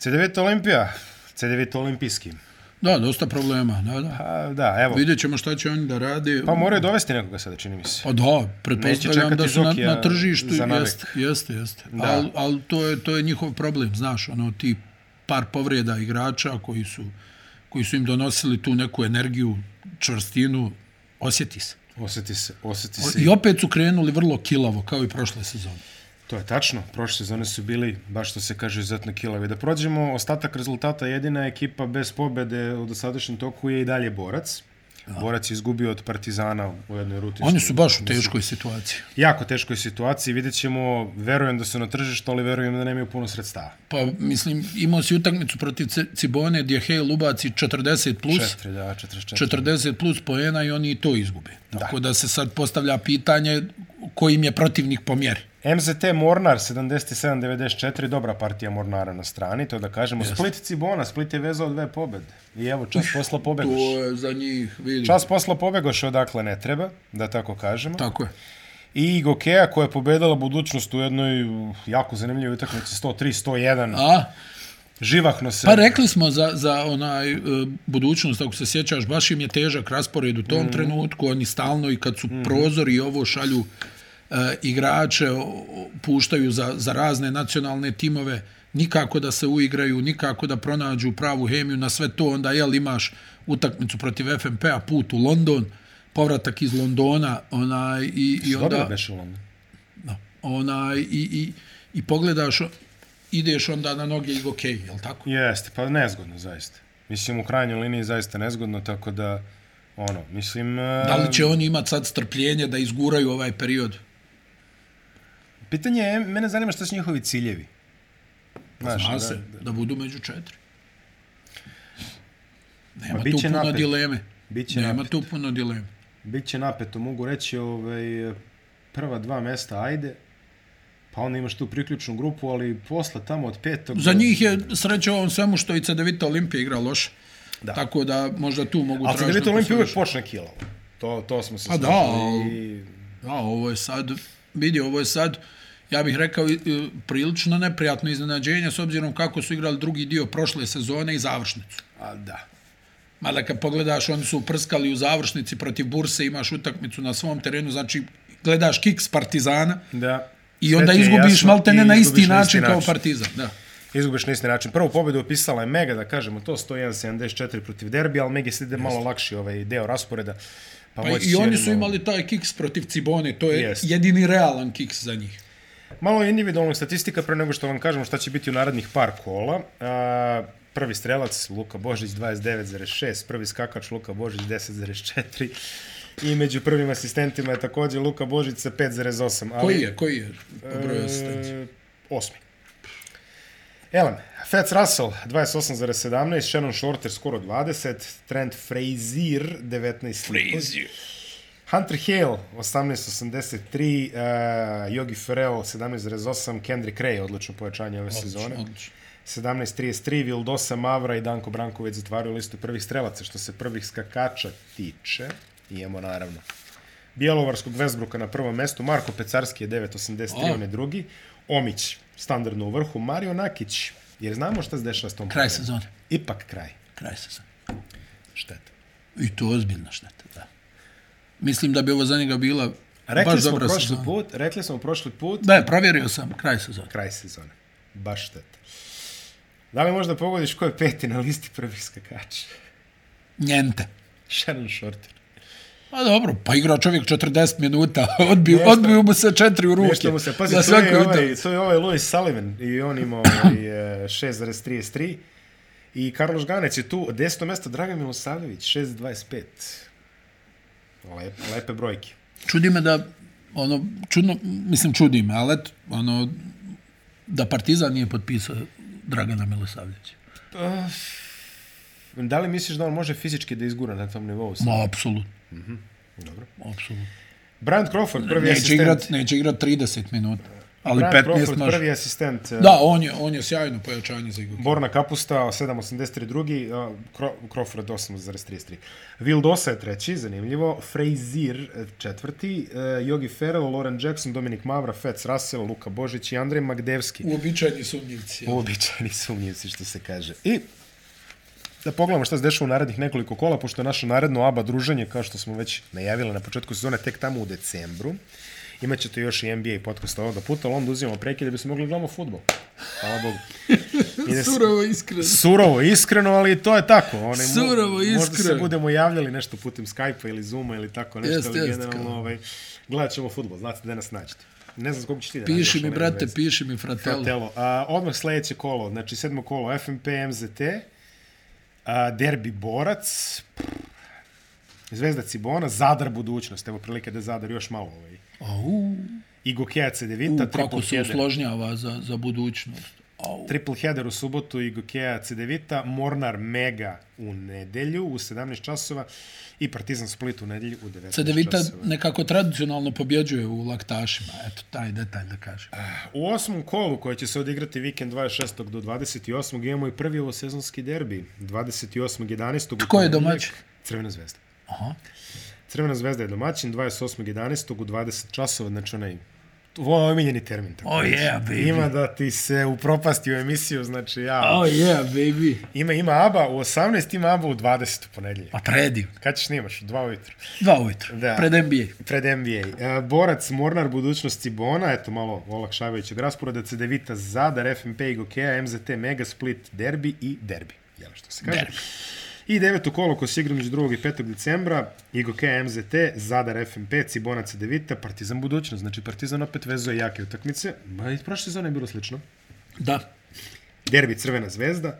C9 Olimpija, C9 Olimpijski. Da, dosta problema, da, da. Pa da, evo. Vidjet ćemo šta će oni da rade. Pa moraju dovesti nekoga sada, čini mi se. Pa da, pretpostavljam da su na, na tržištu, jeste, jeste, jeste. Da. Ali al to, je, to je njihov problem, znaš, ono, ti par povreda igrača koji su, koji su im donosili tu neku energiju, čvrstinu, osjeti se. Osjeti se, osjeti se. I opet su krenuli vrlo kilavo, kao i prošle sezone. To je tačno. Prošle sezone su bili, baš što se kaže, izuzetno kilavi. Da prođemo ostatak rezultata, jedina ekipa bez pobede u dosadašnjem toku je i dalje Borac. Borac je izgubio od Partizana u jednoj rutinskoj. Oni su baš u teškoj situaciji. jako teškoj situaciji. Vidjet ćemo, verujem da su na tržištu, ali verujem da nemaju puno sredstava. Pa, mislim, imao si utakmicu protiv Cibone gdje Hale ubaci 40 plus, Četiri, da, 44. 40 plus poena i oni i to izgube. Tako da se sad postavlja pitanje kojim je protivnik po mjeri. MZT Mornar 77-94, dobra partija Mornara na strani, to da kažemo. Split Cibona, Split je vezao dve pobede. I evo, čas posla pobegoš. To je za njih, vidi. Čas posla pobegoš odakle ne treba, da tako kažemo. Tako je. I Gokeja koja je pobedala budućnost u jednoj uh, jako zanimljivoj utakmici 103-101. A, Živahno se. pa rekli smo za, za onaj e, budućnost, ako se sjećaš, baš im je težak raspored u tom mm. trenutku, oni stalno i kad su mm. prozori i ovo šalju igrače, o, o, puštaju za, za razne nacionalne timove, nikako da se uigraju, nikako da pronađu pravu hemiju na sve to, onda jel imaš utakmicu protiv FMP-a, put u London, povratak iz Londona, onaj, i, i Dobro onda... beš u London. Da. Onaj, i, i, i pogledaš, ideš onda na noge i okej, jel tako? Jeste, pa nezgodno zaista. Mislim, u krajnjoj liniji zaista nezgodno, tako da, ono, mislim... Da li će oni imati sad strpljenje da izguraju ovaj period? Pitanje je, mene zanima šta su njihovi ciljevi. Znaš, Zna da- se, da, budu među četiri. Nema Ma, tu puno napet. dileme. Biće Nema napet. tu puno dileme. Biće napeto, mogu reći, ovaj, prva dva mesta, ajde, pa onda imaš tu priključnu grupu, ali posle tamo od petog... Za njih je sreća ovom svemu što i Cedevita Olimpija igra loše. Da. Tako da možda tu mogu Ali tražiti Cedevita Olimpija uvijek suviše. počne kilavo. To, to smo se Pa da, i Da, ovo je sad, vidi, ovo je sad, ja bih rekao, prilično neprijatno iznenađenje s obzirom kako su igrali drugi dio prošle sezone i završnicu. A, da. Mada kad pogledaš, oni su prskali u završnici protiv Burse, imaš utakmicu na svom terenu, znači gledaš kiks Partizana Da. i Sve onda izgubiš jasno maltene i na isti na način kao Partizan. Da. Izgubiš na isti način. Prvu pobedu upisala je Mega, da kažemo to, 101-74 protiv Derbi, ali Megi se ide malo lakši ovaj deo rasporeda. Pa, Pa i oni su imali taj kiks protiv Cibone, to je Jest. jedini realan kiks za njih. Malo individualnog statistika pre nego što vam kažemo šta će biti u narednih par kola. A, prvi strelac Luka Božić 29,6, prvi skakač Luka Božić 10,4 i među prvim asistentima je također Luka Božić sa 5,8. Ali, Koji je, koji je po broju asistencija? E, osmi. Elem, Fats Russell 28,17, Shannon Shorter skoro 20, Trent Frazier 19,5. Hunter Hale 18.83, uh, Yogi Ferrell 17.8, Kendrick Ray odlično pojačanje ove sezone. Odlično. 17.33, Vildosa Mavra i Danko Branković zatvaraju listu prvih strelaca. Što se prvih skakača tiče, imamo naravno Bjelovarskog Vesbruka na prvom mestu, Marko Pecarski je 9.83, A. on je drugi, Omić standardno u vrhu, Mario Nakić, jer znamo šta se dešava s tom Kraj sezone. Ipak kraj. Kraj sezone. Šteta. I to ozbiljna šteta. Mislim da bi ovo za njega bila Rekli baš smo dobra prošli sezona. put, rekli smo prošli put, Da, provjerio sam kraj sezone. kraj sezone. Baš šteta. Da li možda pogodiš ko je peti na listi prvih skakača? Njente. Shannon Shorter. Pa dobro, pa igrao čovjek 40 minuta, [LAUGHS] odbio, Nešto- odbio mu se četiri u ruke. Nešto mu se, pazi, to je, ovaj, to je ovaj Louis Sullivan i on ima [CLEARS THROAT] ovaj, e, 6,33 i Karloš Ganec je tu, 10. mjesto Dragan Milosavljević, 6,25. Lep, lepe brojke. Čudi me da, ono, čudno, mislim čudi me, ali eto, ono, da Partizan nije potpisao Dragana Milosavljevića. Da li misliš da on može fizički da izgura na tom nivou? Ma, apsolutno. Dobro. Apsolutno. Brand Crawford, prvi Neće asistent. igrat, neće igrat 30 minuta. Ali Brand 15 Crawford, može. prvi asistent. eh, Da, on je, on je sjajno pojačanje za igru. Borna Kapusta, 7.83 drugi, Cro- Crawford 8.33. Vildosa je treći, zanimljivo. Frazier eh, četvrti, eh, Yogi Ferrell, Lauren Jackson, Dominik Mavra, Fetz Russell, Luka Božić i Andrej Magdevski. Uobičajeni sumnjivci. jel? Uobičajeni sumnjivci, što se kaže. I da pogledamo šta se dešava u narednih nekoliko kola, pošto je naše naredno ABA druženje, kao što smo već najavili na početku sezone, tek tamo u decembru. Imaćete još i NBA podcast ovoga puta, ali onda uzimamo prekid da bi se mogli gledamo futbol. Hvala Bogu. [LAUGHS] I da se- Surovo iskreno. Surovo, iskreno, ali to je tako. One, mo- Surovo, Možda se iskreno. budemo javljali nešto putem Skype-a ili Zooma ili tako nešto, Jest, ali jest, generalno kao. ovaj, gledat ćemo futbol, znate da nas nađete. Ne znam koliko će ti da Piši mi, brate, veze. piši mi, fratelo. Fratello. A, odmah sledeće kolo, znači sedmo kolo, FMP, MZT, a, derbi Borac, Zvezda Cibona, Zadar budućnost, evo prilike da Zadar još malo ovaj. Au, I Gokeja Cedevita, u, triple kako se header. usložnjava za, za budućnost. Au. Triple header u subotu i Gokeja Cedevita, Mornar Mega u nedelju u 17 časova i Partizan Split u nedelju u 19 Cedevita časova. nekako tradicionalno pobjeđuje u laktašima. Eto, taj detalj da kažem. U osmom kolu koje će se odigrati vikend 26. do 28. imamo i prvi ovosezonski derbi 28.11. u Tko je domaćin? Crvena zvezda. Aha. Crvena zvezda je domaćin 28.11. u 20 časova, znači onaj Ovo je omiljeni termin. Tako Oh yeah, baby. Ima da ti se upropasti u emisiju, znači ja... Oh yeah, baby. Ima, ima ABA u 18, ima ABA u 20 u ponedjeljak. Pa predivno. Kad ćeš snimaš? U dva ujutru. Dva ujutru. Da. Pred NBA. Pred NBA. E, Borac, Mornar, budućnost Cibona, eto malo olakšavajućeg rasporeda, Cedevita, Zadar, FMP i Gokeja, MZT, Mega Split, Derbi i Derbi. Jel što se kaže? Derbi. I deveto kolo ko se igra među 2. i 5. decembra, i Gokeja, MZT, Zadar, FMP, Cibona, Cedevita, Partizan budućnost. Znači Partizan opet vezuje jake utakmice. Ma i prošle sezone je bilo slično. Da. Derbi Crvena zvezda,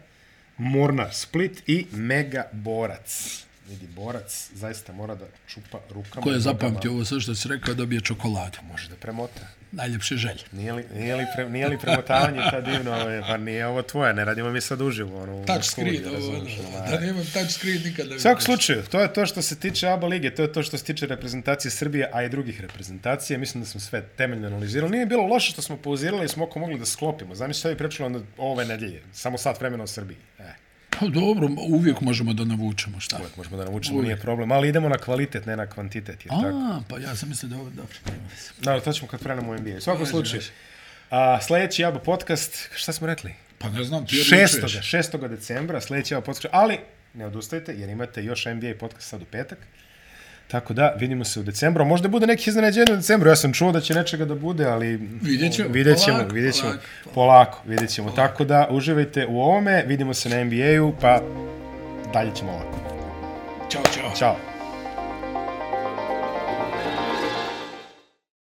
Mornar Split i Mega Borac. Vidi, Borac zaista mora da čupa rukama. Ko je zapamtio ovo sve što si rekao, dobije čokoladu. Može da premota. Najljepše želje. Nije li, nije li, pre, nije li premotavanje ta divno? Ove, pa nije ovo tvoje, ne radimo mi sad uživo. Ono, Touch screen, ovo, ono, ono, da nemam touch screen nikada. U svakom vidiš. slučaju, to je to što se tiče ABA lige, to je to što se tiče reprezentacije Srbije, a i drugih reprezentacija. Mislim da smo sve temeljno analizirali. Nije bilo loše što smo pauzirali i smo oko mogli da sklopimo. Zamisli što je onda ove nedelje, samo sat vremena u Srbiji. E, Pa dobro, uvijek možemo da navučemo šta. uvijek možemo da naučimo, nije problem, ali idemo na kvalitet, ne na kvantitet. Jer tako. A, pa ja sam mislio da ovo dobro. Da, to ćemo kad prenemo u NBA. U svakom Ajde, slučaju, ajde. a, sledeći ABA podcast, šta smo rekli? Pa ne znam, ti 6. odlučuješ. 6. decembra, sledeći ABA podcast, ali ne odustajte jer imate još NBA podcast sad u petak. Tako da, vidimo se u decembru. Možda bude nekih iznenađenja u decembru. Ja sam čuo da će nečega da bude, ali... Vidjet ćemo. Vidjet ćemo, Polako, vidjet ćemo. polako, Polako, vidjet ćemo. Tako da, uživajte u ovome. Vidimo se na NBA-u, pa dalje ćemo ovako. Ćao, čao. Ćao.